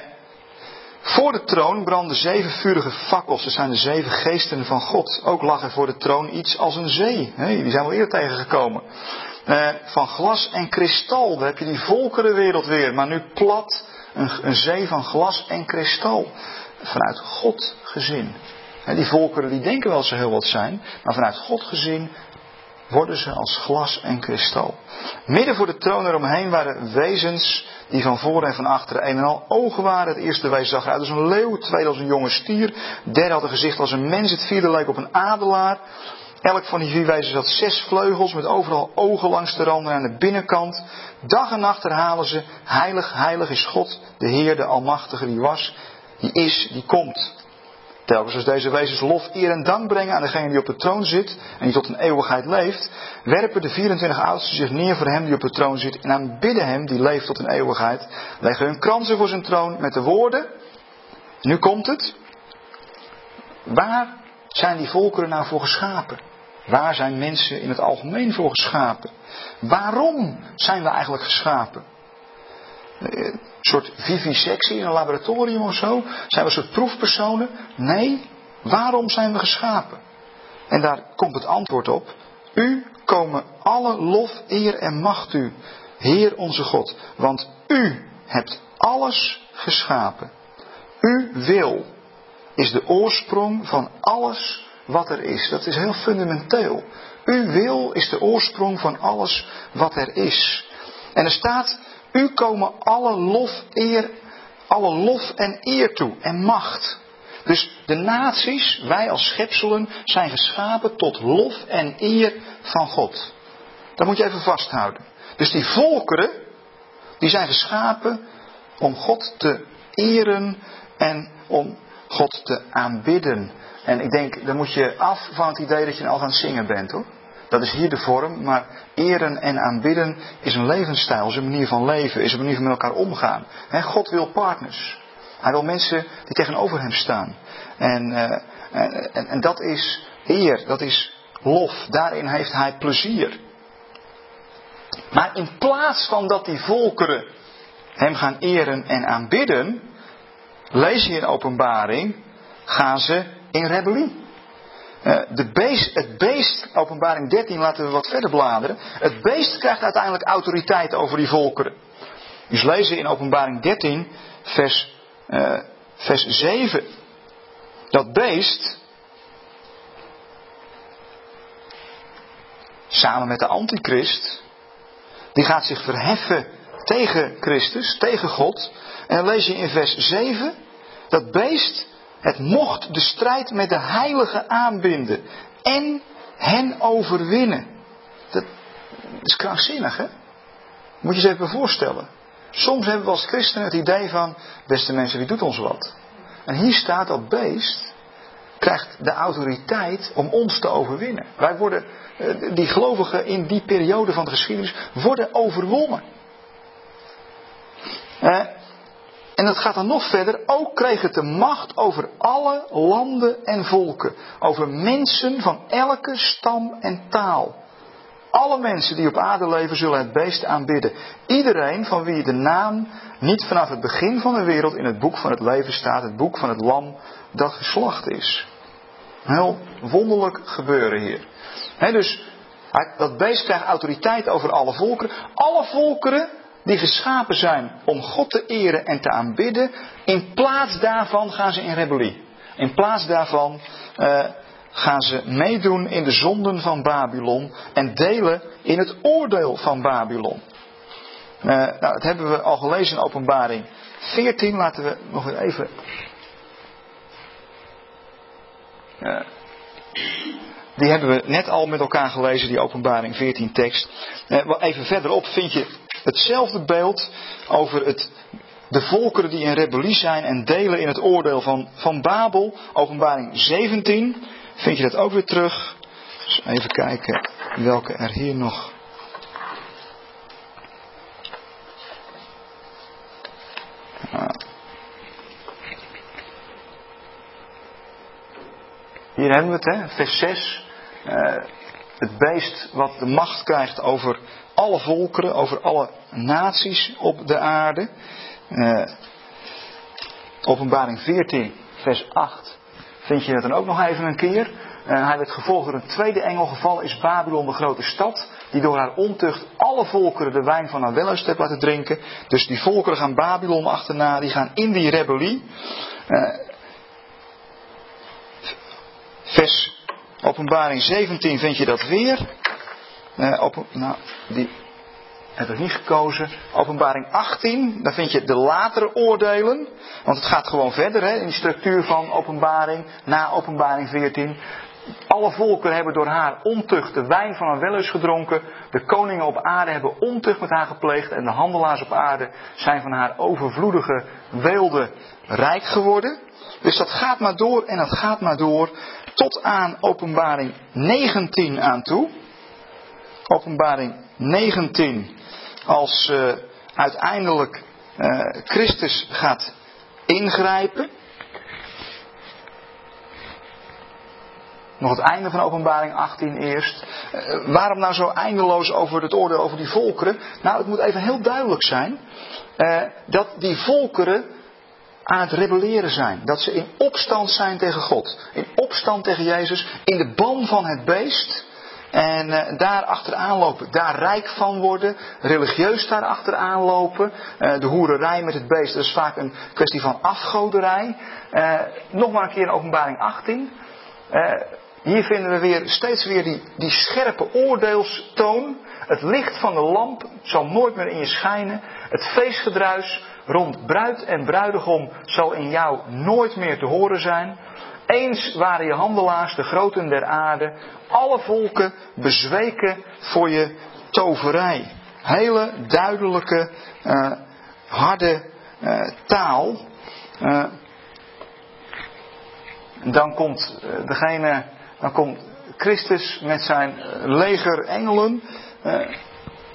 voor de troon brandden zeven vurige fakkels. Dat zijn de zeven geesten van God. Ook lag er voor de troon iets als een zee. Hey, die zijn we eerder tegengekomen. Eh, van glas en kristal. Daar heb je die volkerenwereld weer. Maar nu plat. Een, een zee van glas en kristal. Vanuit God gezien. die volkeren die denken wel ze heel wat zijn. Maar vanuit God gezien worden ze als glas en kristal. Midden voor de troon eromheen waren wezens die van voren en van achteren een en al ogen waren. Het eerste wezen zag eruit als een leeuw, tweede als een jonge stier, derde had een gezicht als een mens, het vierde leek op een adelaar. Elk van die vier wezens had zes vleugels met overal ogen langs de randen aan de binnenkant. Dag en nacht herhalen ze, heilig, heilig is God, de Heer, de Almachtige, die was, die is, die komt. Telkens als deze wezens lof, eer en dank brengen aan degene die op de troon zit en die tot een eeuwigheid leeft, werpen de 24 oudsten zich neer voor hem die op de troon zit en aanbidden hem die leeft tot een eeuwigheid, leggen hun kransen voor zijn troon met de woorden, nu komt het, waar zijn die volkeren nou voor geschapen? Waar zijn mensen in het algemeen voor geschapen? Waarom zijn we eigenlijk geschapen? Een soort vivisectie in een laboratorium of zo? Zijn we een soort proefpersonen? Nee, waarom zijn we geschapen? En daar komt het antwoord op. U komen alle lof, eer en macht u, Heer onze God. Want u hebt alles geschapen. Uw wil is de oorsprong van alles wat er is. Dat is heel fundamenteel. Uw wil is de oorsprong van alles wat er is. En er staat u komen alle lof, eer, alle lof en eer toe en macht. Dus de naties, wij als schepselen, zijn geschapen tot lof en eer van God. Dat moet je even vasthouden. Dus die volkeren, die zijn geschapen om God te eren en om God te aanbidden. En ik denk, dan moet je af van het idee dat je al aan het zingen bent hoor. Dat is hier de vorm, maar eren en aanbidden is een levensstijl, is een manier van leven, is een manier van met elkaar omgaan. God wil partners. Hij wil mensen die tegenover hem staan. En, uh, en, en dat is eer, dat is lof. Daarin heeft hij plezier. Maar in plaats van dat die volkeren hem gaan eren en aanbidden, lees je in openbaring, gaan ze in rebellie. Eh, de beest, het beest, openbaring 13, laten we wat verder bladeren. Het beest krijgt uiteindelijk autoriteit over die volkeren. Dus lezen in openbaring 13, vers, uh, vers 7. Dat beest, samen met de antichrist, die gaat zich verheffen tegen Christus, tegen God. En dan lees je in vers 7, dat beest het mocht de strijd met de heiligen aanbinden en hen overwinnen. Dat is krankzinnig, hè? Moet je je even voorstellen. Soms hebben we als christenen het idee van, beste mensen, wie doet ons wat? En hier staat dat beest, krijgt de autoriteit om ons te overwinnen. Wij worden, eh, die gelovigen in die periode van de geschiedenis, worden overwonnen. En dat gaat dan nog verder. Ook kreeg het de macht over alle landen en volken. Over mensen van elke stam en taal. Alle mensen die op aarde leven zullen het beest aanbidden. Iedereen van wie de naam niet vanaf het begin van de wereld in het boek van het leven staat. Het boek van het lam dat geslacht is. Heel wonderlijk gebeuren hier. dus dat beest krijgt autoriteit over alle volkeren. Alle volkeren die geschapen zijn om God te eren en te aanbidden, in plaats daarvan gaan ze in rebellie. In plaats daarvan uh, gaan ze meedoen in de zonden van Babylon en delen in het oordeel van Babylon. Uh, nou, dat hebben we al gelezen in Openbaring 14. Laten we nog even Uh, die hebben we net al met elkaar gelezen, die openbaring 14 tekst. Even verderop vind je hetzelfde beeld over het, de volkeren die in rebellie zijn en delen in het oordeel van, van Babel. Openbaring 17 vind je dat ook weer terug. Dus even kijken welke er hier nog Hier hebben we het, hè, vers 6. Uh, het beest wat de macht krijgt over alle volkeren, over alle naties op de aarde. Uh, openbaring 14, vers 8. Vind je dat dan ook nog even een keer? Uh, hij werd gevolgd door een tweede engel. Gevallen is Babylon de grote stad. Die door haar ontucht alle volkeren de wijn van haar wellust heeft laten drinken. Dus die volkeren gaan Babylon achterna. Die gaan in die rebellie. Uh, vers openbaring 17 vind je dat weer. Uh, open, nou, die niet gekozen. Openbaring 18, daar vind je de latere oordelen. Want het gaat gewoon verder hè, in de structuur van openbaring. Na openbaring 14. Alle volken hebben door haar ontucht de wijn van een wellust gedronken. De koningen op aarde hebben ontucht met haar gepleegd. En de handelaars op aarde zijn van haar overvloedige weelde rijk geworden. Dus dat gaat maar door en dat gaat maar door tot aan openbaring 19 aan toe. Openbaring 19 als uh, uiteindelijk uh, Christus gaat ingrijpen. Nog het einde van openbaring 18 eerst. Uh, waarom nou zo eindeloos over het oordeel over die volkeren? Nou, het moet even heel duidelijk zijn dat die volkeren aan het rebelleren zijn. Dat ze in opstand zijn tegen God. In opstand tegen Jezus. In de ban van het beest. En uh, daar achteraan lopen. Daar rijk van worden. Religieus daar achteraan lopen. Uh, de hoererij met het beest. Dat is vaak een kwestie van afgoderij. Uh, nog maar een keer in openbaring 18. hier vinden we weer, steeds weer die, die scherpe oordeelstoon. Het licht van de lamp zal nooit meer in je schijnen. Het feestgedruis rond bruid en bruidegom zal in jou nooit meer te horen zijn. Eens waren je handelaars de groten der aarde, alle volken bezweken voor je toverij. Hele duidelijke, uh, harde uh, taal. Uh, dan komt degene, dan komt Christus met zijn leger engelen.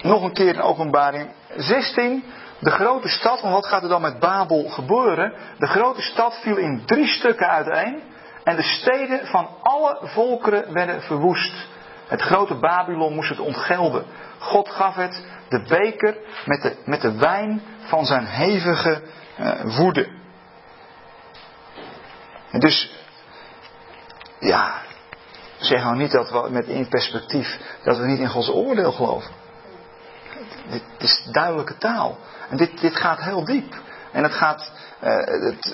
nog een keer in openbaring 16. De grote stad, want wat gaat er dan met Babel gebeuren? De grote stad viel in drie stukken uiteen. En de steden van alle volkeren werden verwoest. Het grote Babylon moest het ontgelden. God gaf het de beker met de, met de wijn van zijn hevige uh, woede. En dus, ja, zeg nou niet dat we met in perspectief dat we niet in Gods oordeel geloven. Dit is duidelijke taal. En dit, dit gaat heel diep. En het gaat. Het,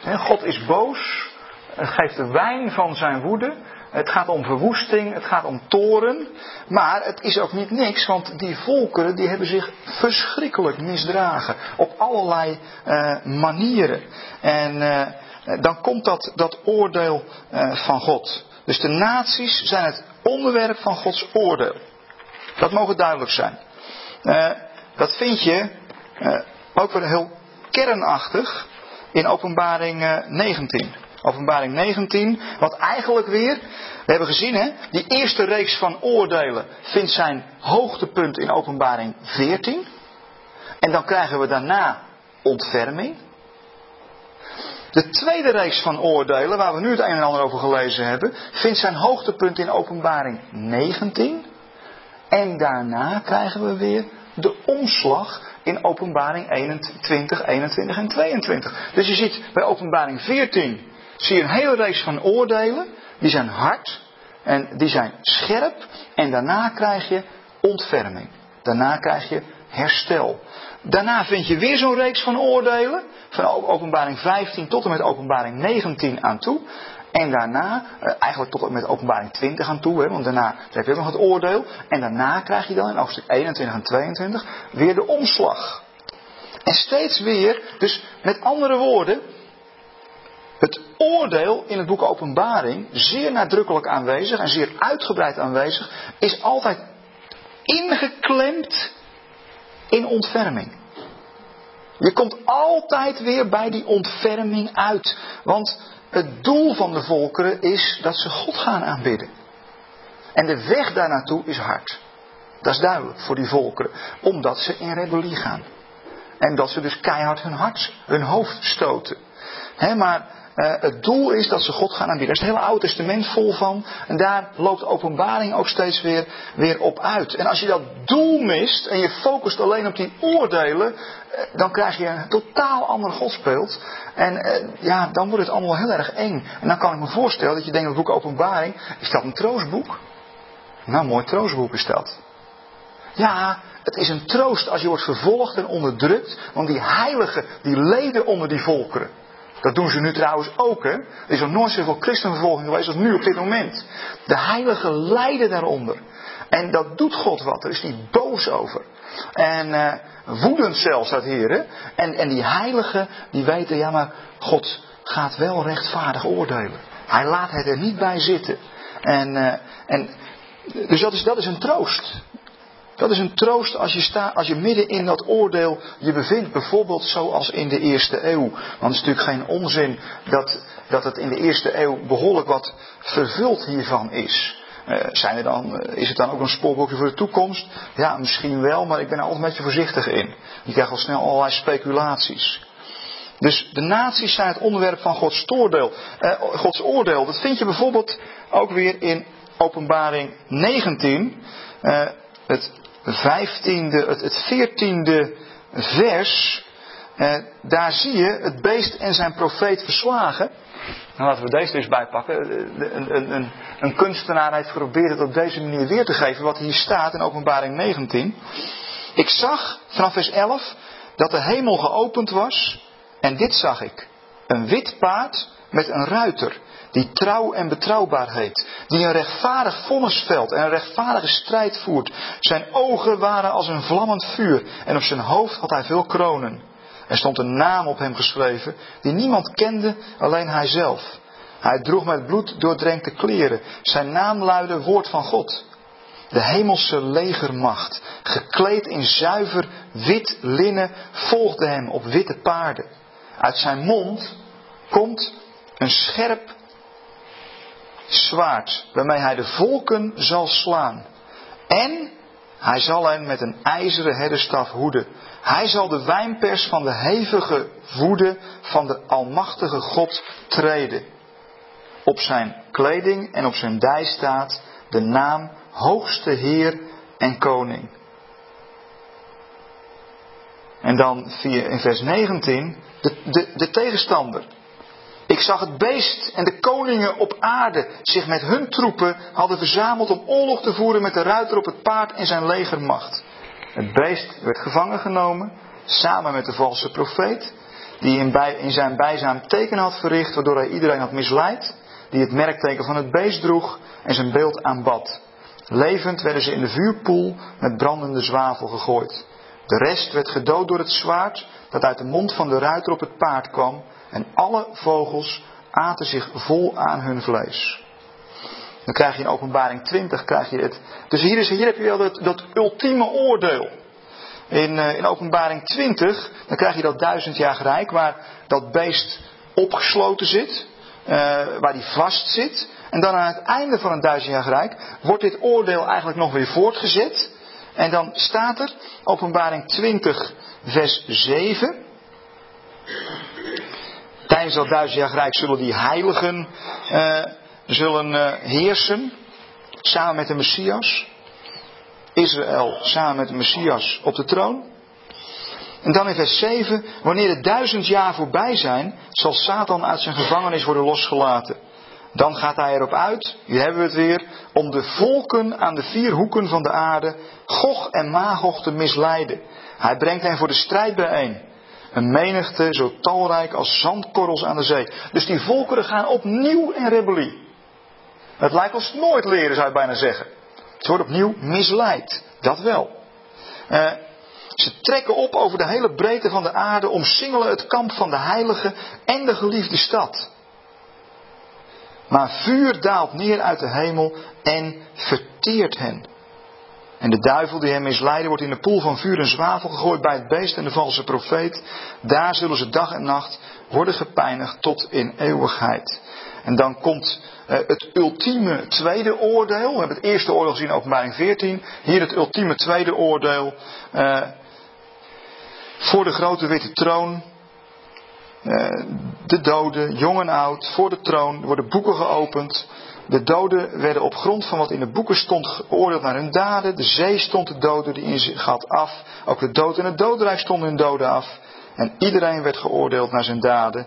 het, God is boos. Het geeft de wijn van zijn woede. Het gaat om verwoesting, het gaat om toren. Maar het is ook niet niks, want die volkeren die hebben zich verschrikkelijk misdragen. Op allerlei uh, manieren. En uh, dan komt dat, dat oordeel uh, van God. Dus de naties zijn het onderwerp van Gods oordeel. Dat mogen duidelijk zijn. dat vind je ook weer heel kernachtig in openbaring 19. Openbaring 19, wat eigenlijk weer, we hebben gezien hè, die eerste reeks van oordelen vindt zijn hoogtepunt in openbaring 14. En dan krijgen we daarna ontferming. De tweede reeks van oordelen, waar we nu het een en ander over gelezen hebben, vindt zijn hoogtepunt in openbaring 19. En daarna krijgen we weer de omslag in openbaring 21, 21 en 22. Dus je ziet bij openbaring 14 zie je een hele reeks van oordelen. Die zijn hard en die zijn scherp. En daarna krijg je ontferming. Daarna krijg je herstel. Daarna vind je weer zo'n reeks van oordelen. Van openbaring 15 tot en met openbaring 19 aan toe. En daarna, eh, eigenlijk tot en met openbaring 20 aan toe, hè, want daarna heb je ook nog het oordeel. En daarna krijg je dan in hoofdstuk 21 en 22 weer de omslag. En steeds weer, dus met andere woorden, het oordeel in het boek Openbaring, zeer nadrukkelijk aanwezig en zeer uitgebreid aanwezig, is altijd ingeklemd in ontferming. Je komt altijd weer bij die ontferming uit. Want het doel van de volkeren is dat ze God gaan aanbidden. En de weg daar naartoe is hard. Dat is duidelijk voor die volkeren. Omdat ze in rebellie gaan. En dat ze dus keihard hun hart, hun hoofd stoten. maar uh, het doel is dat ze God gaan aanbieden. Daar is het hele Oude Testament vol van. En daar loopt openbaring ook steeds weer, weer op uit. En als je dat doel mist en je focust alleen op die oordelen, uh, dan krijg je een totaal ander godsbeeld. En uh, ja, dan wordt het allemaal heel erg eng. En dan kan ik me voorstellen dat je denkt, het boek Openbaring, is dat een troostboek? Nou, mooi troostboek is dat. Ja, het is een troost als je wordt vervolgd en onderdrukt. Want die heiligen, die leden onder die volkeren. Dat doen ze nu trouwens ook. Hè? Er is nog nooit zoveel christenvervolging geweest als nu op dit moment. De heiligen lijden daaronder. En dat doet God wat. Daar is hij boos over. En uh, woedend zelfs, dat Heer. En, en die heiligen, die weten, ja maar God gaat wel rechtvaardig oordelen. Hij laat het er niet bij zitten. En, uh, en dus dat is, dat is een troost. Dat is een troost als je, sta, als je midden in dat oordeel je bevindt. Bijvoorbeeld zoals in de eerste eeuw. Want het is natuurlijk geen onzin dat, dat het in de eerste eeuw behoorlijk wat vervuld hiervan is. Uh, zijn er dan, uh, is het dan ook een spoorboekje voor de toekomst? Ja, misschien wel, maar ik ben er altijd een beetje voorzichtig in. Je krijgt al snel allerlei speculaties. Dus de naties zijn het onderwerp van Gods oordeel. Uh, Gods oordeel. Dat vind je bijvoorbeeld ook weer in Openbaring 19. het vijftiende, het, het veertiende vers, eh, daar zie je het beest en zijn profeet verslagen. Nou, laten we deze eens bijpakken. Een, een, een, een kunstenaar heeft geprobeerd het op deze manier weer te geven wat hier staat in openbaring 19. Ik zag vanaf vers 11 dat de hemel geopend was en dit zag ik. Een wit paard met een ruiter die trouw en betrouwbaar heet, die een rechtvaardig vonnis velt en een rechtvaardige strijd voert. Zijn ogen waren als een vlammend vuur en op zijn hoofd had hij veel kronen. Er stond een naam op hem geschreven die niemand kende, alleen hij zelf. Hij droeg met bloed doordrenkte kleren. Zijn naam luidde Woord van God. De hemelse legermacht, gekleed in zuiver wit linnen, volgde hem op witte paarden. Uit zijn mond komt een scherp zwaard waarmee hij de volken zal slaan. En hij zal hen met een ijzeren herderstaf hoeden. Hij zal de wijnpers van de hevige woede van de Almachtige God treden. Op zijn kleding en op zijn dij staat de naam Hoogste Heer en Koning. En dan in vers 19 de, de, de tegenstander. Ik zag het beest en de koningen op aarde zich met hun troepen hadden verzameld om oorlog te voeren met de ruiter op het paard en zijn legermacht. Het beest werd gevangen genomen, samen met de valse profeet, die in, zijn bijzaam teken had verricht, waardoor hij iedereen had misleid, die het merkteken van het beest droeg en zijn beeld aanbad. Levend werden ze in de vuurpoel met brandende zwavel gegooid. De rest werd gedood door het zwaard dat uit de mond van de ruiter op het paard kwam en alle vogels aten zich vol aan hun vlees. Dan krijg je in openbaring 20 krijg je het. Dus hier, is, hier heb je wel dat, dat ultieme oordeel. In, uh, in openbaring 20, dan krijg je dat duizend jaar rijk waar dat beest opgesloten zit. Uh, waar die vast zit. En dan aan het einde van duizend jaar rijk wordt dit oordeel eigenlijk nog weer voortgezet. En dan staat er, openbaring 20, vers 7. Tijdens dat duizend jaar rijk zullen die heiligen uh, zullen uh, heersen. Samen met de Messias. Israël samen met de Messias op de troon. En dan in vers 7. Wanneer de duizend jaar voorbij zijn, zal Satan uit zijn gevangenis worden losgelaten. Dan gaat hij erop uit, hier hebben we het weer, om de volken aan de vier hoeken van de aarde, Gog en Magog te misleiden. Hij brengt hen voor de strijd bijeen. Een menigte zo talrijk als zandkorrels aan de zee. Dus die volkeren gaan opnieuw in rebellie. Het lijkt ons nooit leren, zou je bijna zeggen. Ze worden opnieuw misleid. Dat wel. Uh, ze trekken op over de hele breedte van de aarde, omsingelen het kamp van de heilige en de geliefde stad. Maar vuur daalt neer uit de hemel en verteert hen. En de duivel die hem misleidde wordt in de poel van vuur en zwavel gegooid bij het beest en de valse profeet. Daar zullen ze dag en nacht worden gepeinigd tot in eeuwigheid. En dan komt uh, het ultieme tweede oordeel. We hebben het eerste oordeel gezien in openbaring 14. Hier het ultieme tweede oordeel. Uh, voor de grote witte troon. Uh, de doden, jong en oud, voor de troon worden boeken geopend. De doden werden op grond van wat in de boeken stond geoordeeld naar hun daden. De zee stond de doden die in zich had af. Ook de dood en het dodenrijk stonden hun doden af. En iedereen werd geoordeeld naar zijn daden.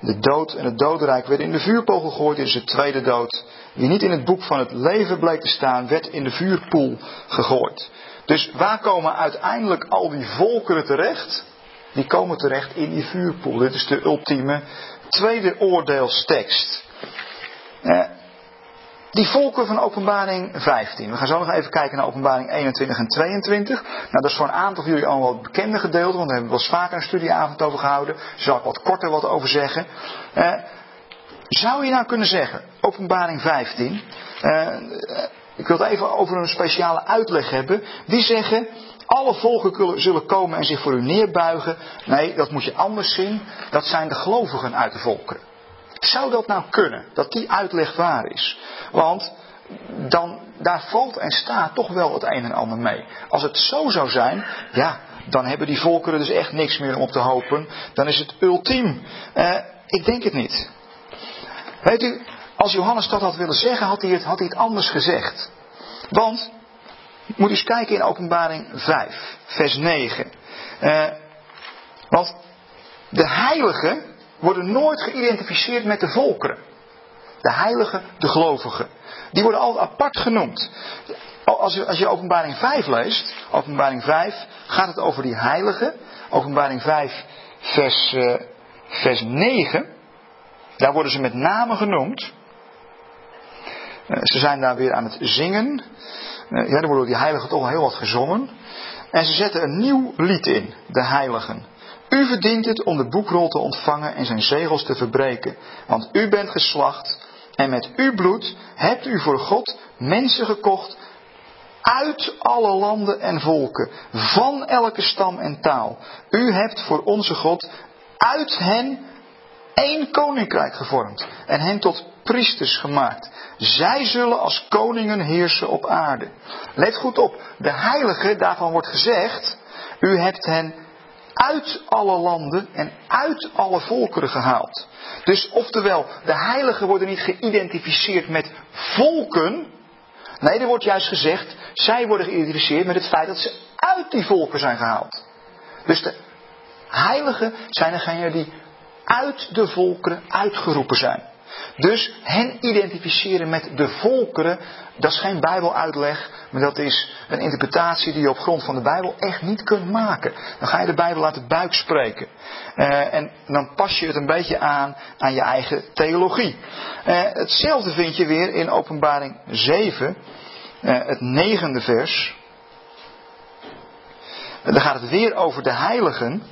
De dood en het dodenrijk werden in de vuurpoel gegooid. Dit is de tweede dood. Wie niet in het boek van het leven bleek te staan, werd in de vuurpoel gegooid. Dus waar komen uiteindelijk al die volkeren terecht? Die komen terecht in die vuurpoel. Dit is de ultieme tweede oordeelstekst. Eh, die volken van openbaring 15. We gaan zo nog even kijken naar openbaring 21 en 22. Nou, dat is voor een aantal van jullie allemaal wat bekende gedeelte, want daar hebben we wel eens vaker een studieavond over gehouden. Daar zal ik wat korter wat over zeggen. Eh, zou je nou kunnen zeggen, openbaring 15, eh, ik wil het even over een speciale uitleg hebben. Die zeggen, alle volken zullen komen en zich voor u neerbuigen. Nee, dat moet je anders zien. Dat zijn de gelovigen uit de volkeren. Zou dat nou kunnen? Dat die uitleg waar is? Want dan, daar valt en staat toch wel het een en ander mee. Als het zo zou zijn, ja, dan hebben die volkeren dus echt niks meer om op te hopen. Dan is het ultiem. Eh, ik denk het niet. Weet u, als Johannes dat had willen zeggen, had hij het, had hij het anders gezegd. Want, moet eens kijken in openbaring 5, vers 9. Eh, want de heiligen worden nooit geïdentificeerd met de volkeren. De heiligen, de gelovigen. Die worden altijd apart genoemd. Als je, als je openbaring 5 leest, openbaring 5 gaat het over die heiligen. Openbaring 5 vers, uh, vers 9. Daar worden ze met name genoemd. Uh, ze zijn daar weer aan het zingen. Uh, ja, er worden die heiligen toch al heel wat gezongen. En ze zetten een nieuw lied in, de heiligen. U verdient het om de boekrol te ontvangen en zijn zegels te verbreken, want u bent geslacht en met uw bloed hebt u voor God mensen gekocht uit alle landen en volken, van elke stam en taal. U hebt voor onze God uit hen één koninkrijk gevormd en hen tot priesters gemaakt. Zij zullen als koningen heersen op aarde. Let goed op, de heiligen, daarvan wordt gezegd, u hebt hen uit alle landen en uit alle volkeren gehaald. Dus oftewel, de heiligen worden niet geïdentificeerd met volken. Nee, er wordt juist gezegd, zij worden geïdentificeerd met het feit dat ze uit die volken zijn gehaald. Dus de heiligen zijn degenen die uit de volkeren uitgeroepen zijn. Dus hen identificeren met de volkeren, dat is geen Bijbeluitleg, maar dat is een interpretatie die je op grond van de Bijbel echt niet kunt maken. Dan ga je de Bijbel uit de buik spreken. Uh, en dan pas je het een beetje aan aan je eigen theologie. Uh, hetzelfde vind je weer in Openbaring 7, uh, eh, het negende vers. Dan gaat het weer over de heiligen.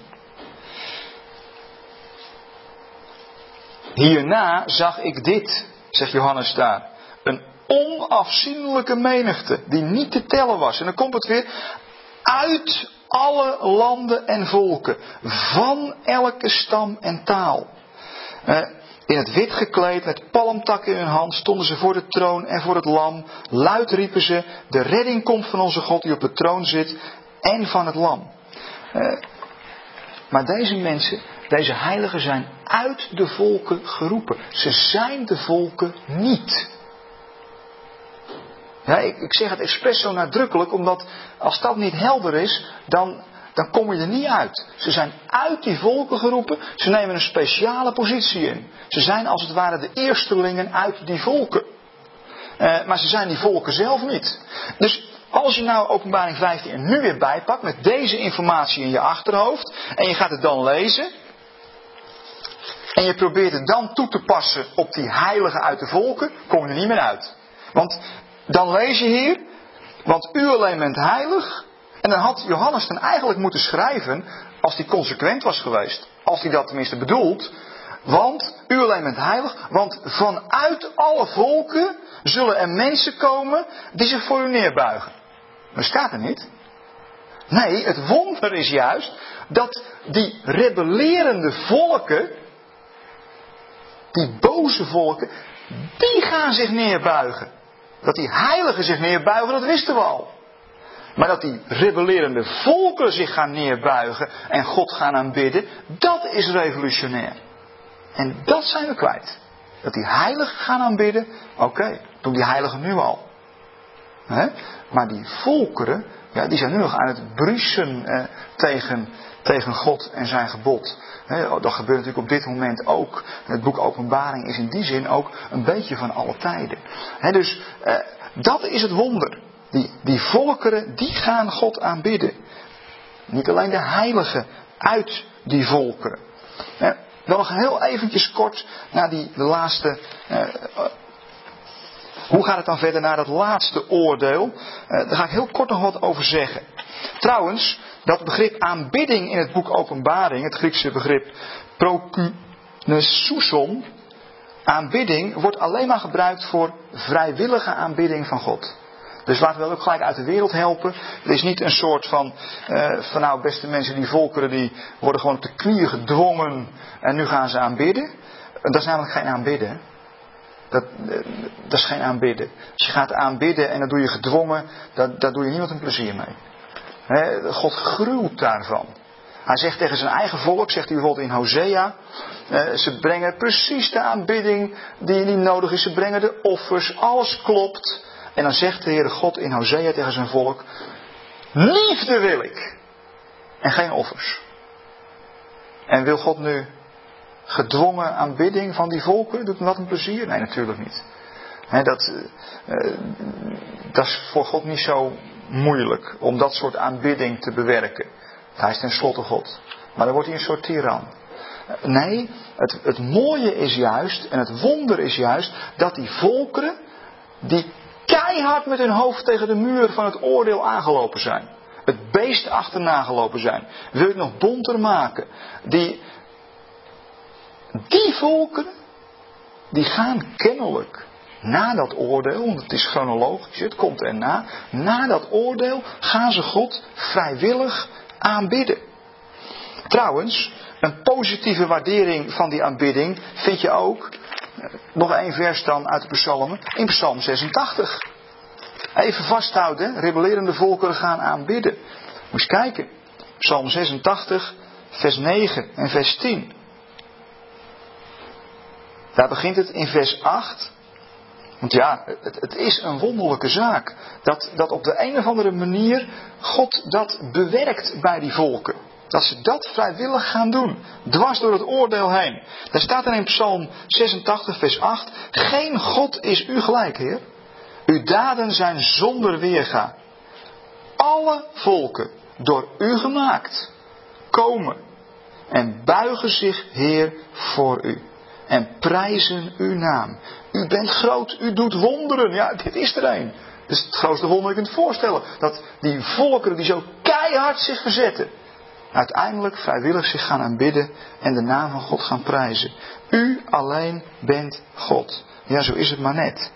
Hierna zag ik dit, zegt Johannes daar. Een onafzienlijke menigte die niet te tellen was. En dan komt het weer uit alle landen en volken, van elke stam en taal. Eh, in het wit gekleed, met palmtakken in hun hand, stonden ze voor de troon en voor het lam. Luid riepen ze, de redding komt van onze God die op de troon zit en van het lam. Eh, maar deze mensen, deze heiligen zijn uit de volken geroepen. Ze zijn de volken niet. Ja, ik, ik zeg het expres zo nadrukkelijk, omdat als dat niet helder is, dan, dan kom je er niet uit. Ze zijn uit die volken geroepen, ze nemen een speciale positie in. Ze zijn als het ware de eerstelingen uit die volken. Uh, maar ze zijn die volken zelf niet. Dus als je nou openbaring 15 er nu weer bijpakt met deze informatie in je achterhoofd en je gaat het dan lezen en je probeert het dan toe te passen op die heiligen uit de volken, kom je er niet meer uit. Want dan lees je hier, want u alleen bent heilig. En dan had Johannes dan eigenlijk moeten schrijven, als hij consequent was geweest, als hij dat tenminste bedoelt, want u alleen bent heilig, want vanuit alle volken zullen er mensen komen die zich voor u neerbuigen. Maar staat er niet. Nee, het wonder is juist dat die rebellerende volken, die boze volken, die gaan zich neerbuigen. Dat die heiligen zich neerbuigen, dat wisten we al. Maar dat die rebellerende volken zich gaan neerbuigen en God gaan aanbidden, dat is revolutionair. En dat zijn we kwijt. Dat die heiligen gaan aanbidden, oké, doen die heiligen nu al. Maar die volkeren, ja, die zijn nu nog aan het bruisen eh, tegen, tegen God en zijn gebod. dat gebeurt natuurlijk op dit moment ook. Het boek Openbaring is in die zin ook een beetje van alle tijden. dus eh, dat is het wonder. Die, die volkeren, die gaan God aanbidden. Niet alleen de heiligen uit die volkeren. Eh, wel nog heel eventjes kort naar die de laatste. Eh, hoe gaat het dan verder naar dat laatste oordeel? Eh, daar ga ik heel kort nog wat over zeggen. Trouwens, dat begrip aanbidding in het boek Openbaring, het Griekse begrip prokunesuson, aanbidding wordt alleen maar gebruikt voor vrijwillige aanbidding van God. Dus laten we ook gelijk uit de wereld helpen. Het is niet een soort van, uh, van nou beste mensen, die volkeren die worden gewoon op de knieën gedwongen en nu gaan ze aanbidden. Dat is namelijk geen aanbidden. Dat, eh, dat is geen aanbidden. Als je gaat aanbidden en dat doe je gedwongen, dat, daar doe je niemand een plezier mee. God gruwt daarvan. Hij zegt tegen zijn eigen volk, zegt hij bijvoorbeeld in Hosea, eh, ze brengen precies de aanbidding die niet nodig is. Ze brengen de offers, alles klopt. En dan zegt de Heere God in Hosea tegen zijn volk, liefde wil ik en geen offers. En wil God nu gedwongen aanbidding van die volken? Doet me wat een plezier? Nee, natuurlijk niet. dat, uh, dat is voor God niet zo moeilijk om dat soort aanbidding te bewerken. Hij is tenslotte God. Maar dan wordt hij een soort tiran. Nee, het, het mooie is juist, en het wonder is juist, dat die volkeren, die keihard met hun hoofd tegen de muur van het oordeel aangelopen zijn. Het beest achterna gelopen zijn. Wil je het nog bonter maken? Die, die volkeren, die gaan kennelijk na dat oordeel, want het is chronologisch, het komt erna. Na dat oordeel gaan ze God vrijwillig aanbidden. Trouwens, een positieve waardering van die aanbidding vind je ook, nog één vers dan uit de psalmen, in psalm 86. Even vasthouden, rebellerende volkeren gaan aanbidden. Moet je kijken, psalm 86, vers 9 en vers 10. Daar begint het in vers 8. Want ja, het, is een wonderlijke zaak. Dat, dat op de een of andere manier God dat bewerkt bij die volken. Dat ze dat vrijwillig gaan doen. Dwars door het oordeel heen. Daar staat er in Psalm 86, vers 8. Geen God is u gelijk, Heer. Uw daden zijn zonder weerga. Alle volken, door u gemaakt, komen en buigen zich, Heer, voor u. En prijzen uw naam. U bent groot, u doet wonderen. Ja, dit is er een. Dat is het grootste wonder dat je kunt voorstellen. Dat die volkeren die zo keihard zich verzetten, uiteindelijk vrijwillig zich gaan aanbidden en de naam van God gaan prijzen. U alleen bent God. Ja, zo is het maar net.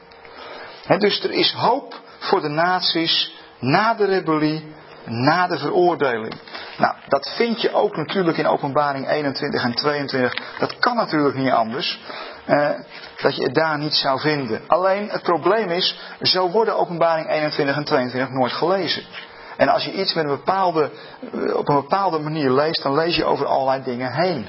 dus er is hoop voor de naties na de rebellie, na de veroordeling. Nou, dat vind je ook natuurlijk in openbaring 21 en 22. Dat kan natuurlijk niet anders. Eh, dat je het daar niet zou vinden. Alleen het probleem is, zo worden openbaring 21 en 22 nooit gelezen. En als je iets met een bepaalde, eh, op een bepaalde manier leest, dan lees je over allerlei dingen heen.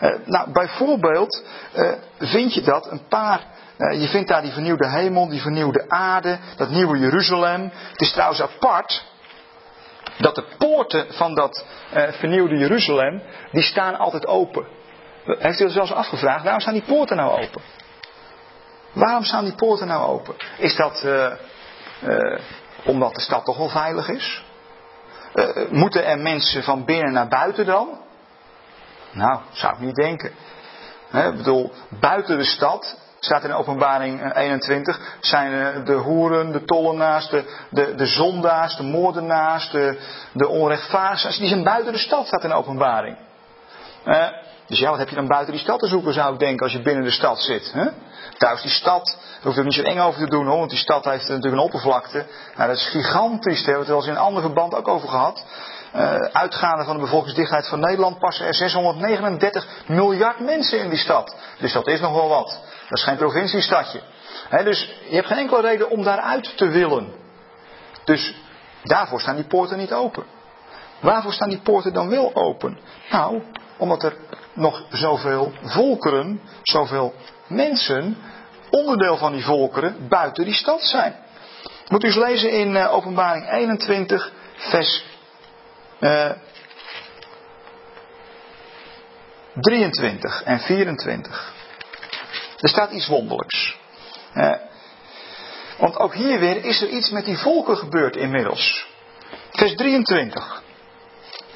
Uh, nou, bijvoorbeeld uh, vind je dat een paar. je vindt daar die vernieuwde hemel, die vernieuwde aarde, dat nieuwe Jeruzalem. Het is trouwens apart dat de poorten van dat vernieuwde Jeruzalem, die staan altijd open. Heeft u zelfs afgevraagd? Waarom staan die poorten nou open? Waarom staan die poorten nou open? Is dat omdat de stad toch wel veilig is? Moeten er mensen van binnen naar buiten dan? Nou, zou ik niet denken. ik bedoel, buiten de stad, staat in openbaring 21, zijn de hoeren, de tollenaars, de, de, zondaars, de moordenaars, de, de. Die zijn buiten de stad, staat in openbaring. Dus ja, wat heb je dan buiten die stad te zoeken, zou ik denken, als je binnen de stad zit. Hè? Trouwens, die stad, daar hoef je er niet zo eng over te doen hoor, want die stad heeft natuurlijk een oppervlakte. Nou, dat is gigantisch, daar hebben we het wel eens in een ander verband ook over gehad. Uh, uitgaande van de bevolkingsdichtheid van Nederland passen er 639 miljard mensen in die stad. Dus dat is nog wel wat. Dat is geen provinciestadje. Dus je hebt geen enkele reden om daaruit te willen. Dus daarvoor staan die poorten niet open. Waarvoor staan die poorten dan wel open? Nou, omdat er nog zoveel volkeren, zoveel mensen, onderdeel van die volkeren, buiten die stad zijn. Moet u eens lezen in uh, Openbaring 21, vers uh, eh, 23 en 24. Er staat iets wonderlijks. Uh, want ook hier weer is er iets met die volken gebeurd inmiddels. Vers 23.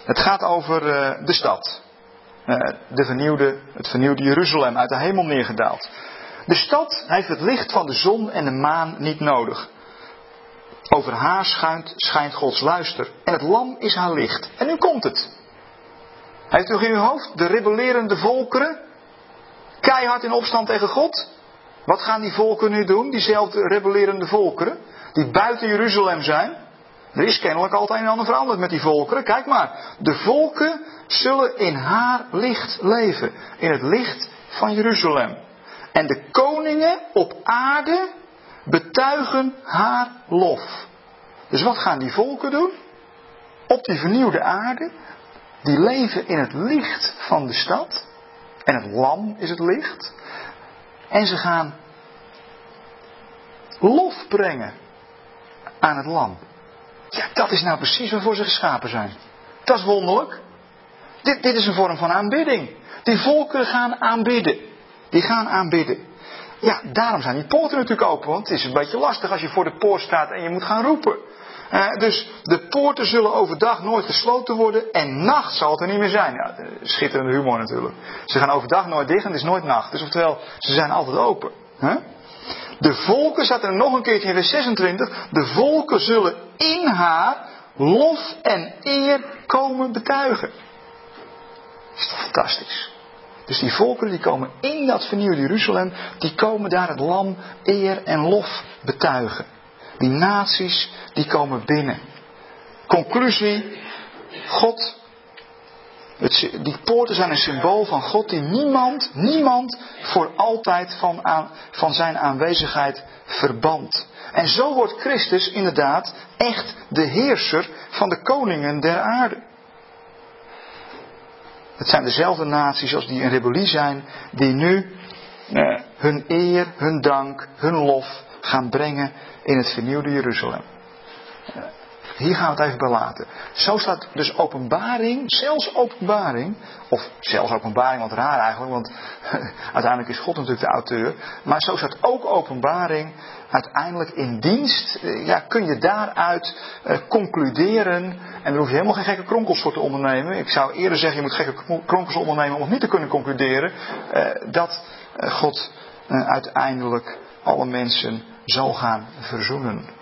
Het gaat over uh, de stad. De vernieuwde, het vernieuwde Jeruzalem uit de hemel neergedaald. De stad heeft het licht van de zon en de maan niet nodig. Over haar schuint, schijnt Gods luister. En het lam is haar licht. En nu komt het. Heeft u in uw hoofd de rebellerende volkeren? Keihard in opstand tegen God? Wat gaan die volken nu doen? Diezelfde rebellerende volkeren? Die buiten Jeruzalem zijn? Er is kennelijk altijd een ander veranderd met die volkeren. Kijk maar. De volken zullen in haar licht leven. In het licht van Jeruzalem. En de koningen op aarde betuigen haar lof. Dus wat gaan die volken doen? Op die vernieuwde aarde, die leven in het licht van de stad. En het lam is het licht. En ze gaan lof brengen aan het lam. Ja, dat is nou precies waarvoor ze geschapen zijn. Dat is wonderlijk. Dit, dit is een vorm van aanbidding. Die volken gaan aanbidden. Die gaan aanbidden. Ja, daarom zijn die poorten natuurlijk open. Want het is een beetje lastig als je voor de poort staat en je moet gaan roepen. Uh, dus de poorten zullen overdag nooit gesloten worden en nacht zal het er niet meer zijn. Ja, schitterende humor natuurlijk. Ze gaan overdag nooit dicht en het is nooit nacht. Dus oftewel, ze zijn altijd open. De volken, staat er nog een keertje in vers 26, de volken zullen in haar lof en eer komen betuigen. Is toch fantastisch. Dus die volkeren die komen in dat vernieuwde Jeruzalem, die komen daar het lam eer en lof betuigen. Die naties, die komen binnen. Conclusie, God, die poorten zijn een symbool van God die niemand, niemand voor altijd van, aan, van zijn aanwezigheid verband. En zo wordt Christus inderdaad echt de heerser van de koningen der aarde. Het zijn dezelfde naties als die in rebellie zijn, die nu eh, hun eer, hun dank, hun lof gaan brengen in het vernieuwde Jeruzalem. Hier gaan we het even bij laten. Zo staat dus openbaring, zelfs openbaring, of zelfs openbaring, wat raar eigenlijk, want uiteindelijk is God natuurlijk de auteur. Maar zo staat ook openbaring uiteindelijk in dienst. Eh, ja, kun je daaruit uh, concluderen, en daar hoef je helemaal geen gekke kronkels voor te ondernemen. Ik zou eerder zeggen, je moet gekke kronkels ondernemen om het niet te kunnen concluderen, uh, dat God uiteindelijk alle mensen zal gaan verzoenen.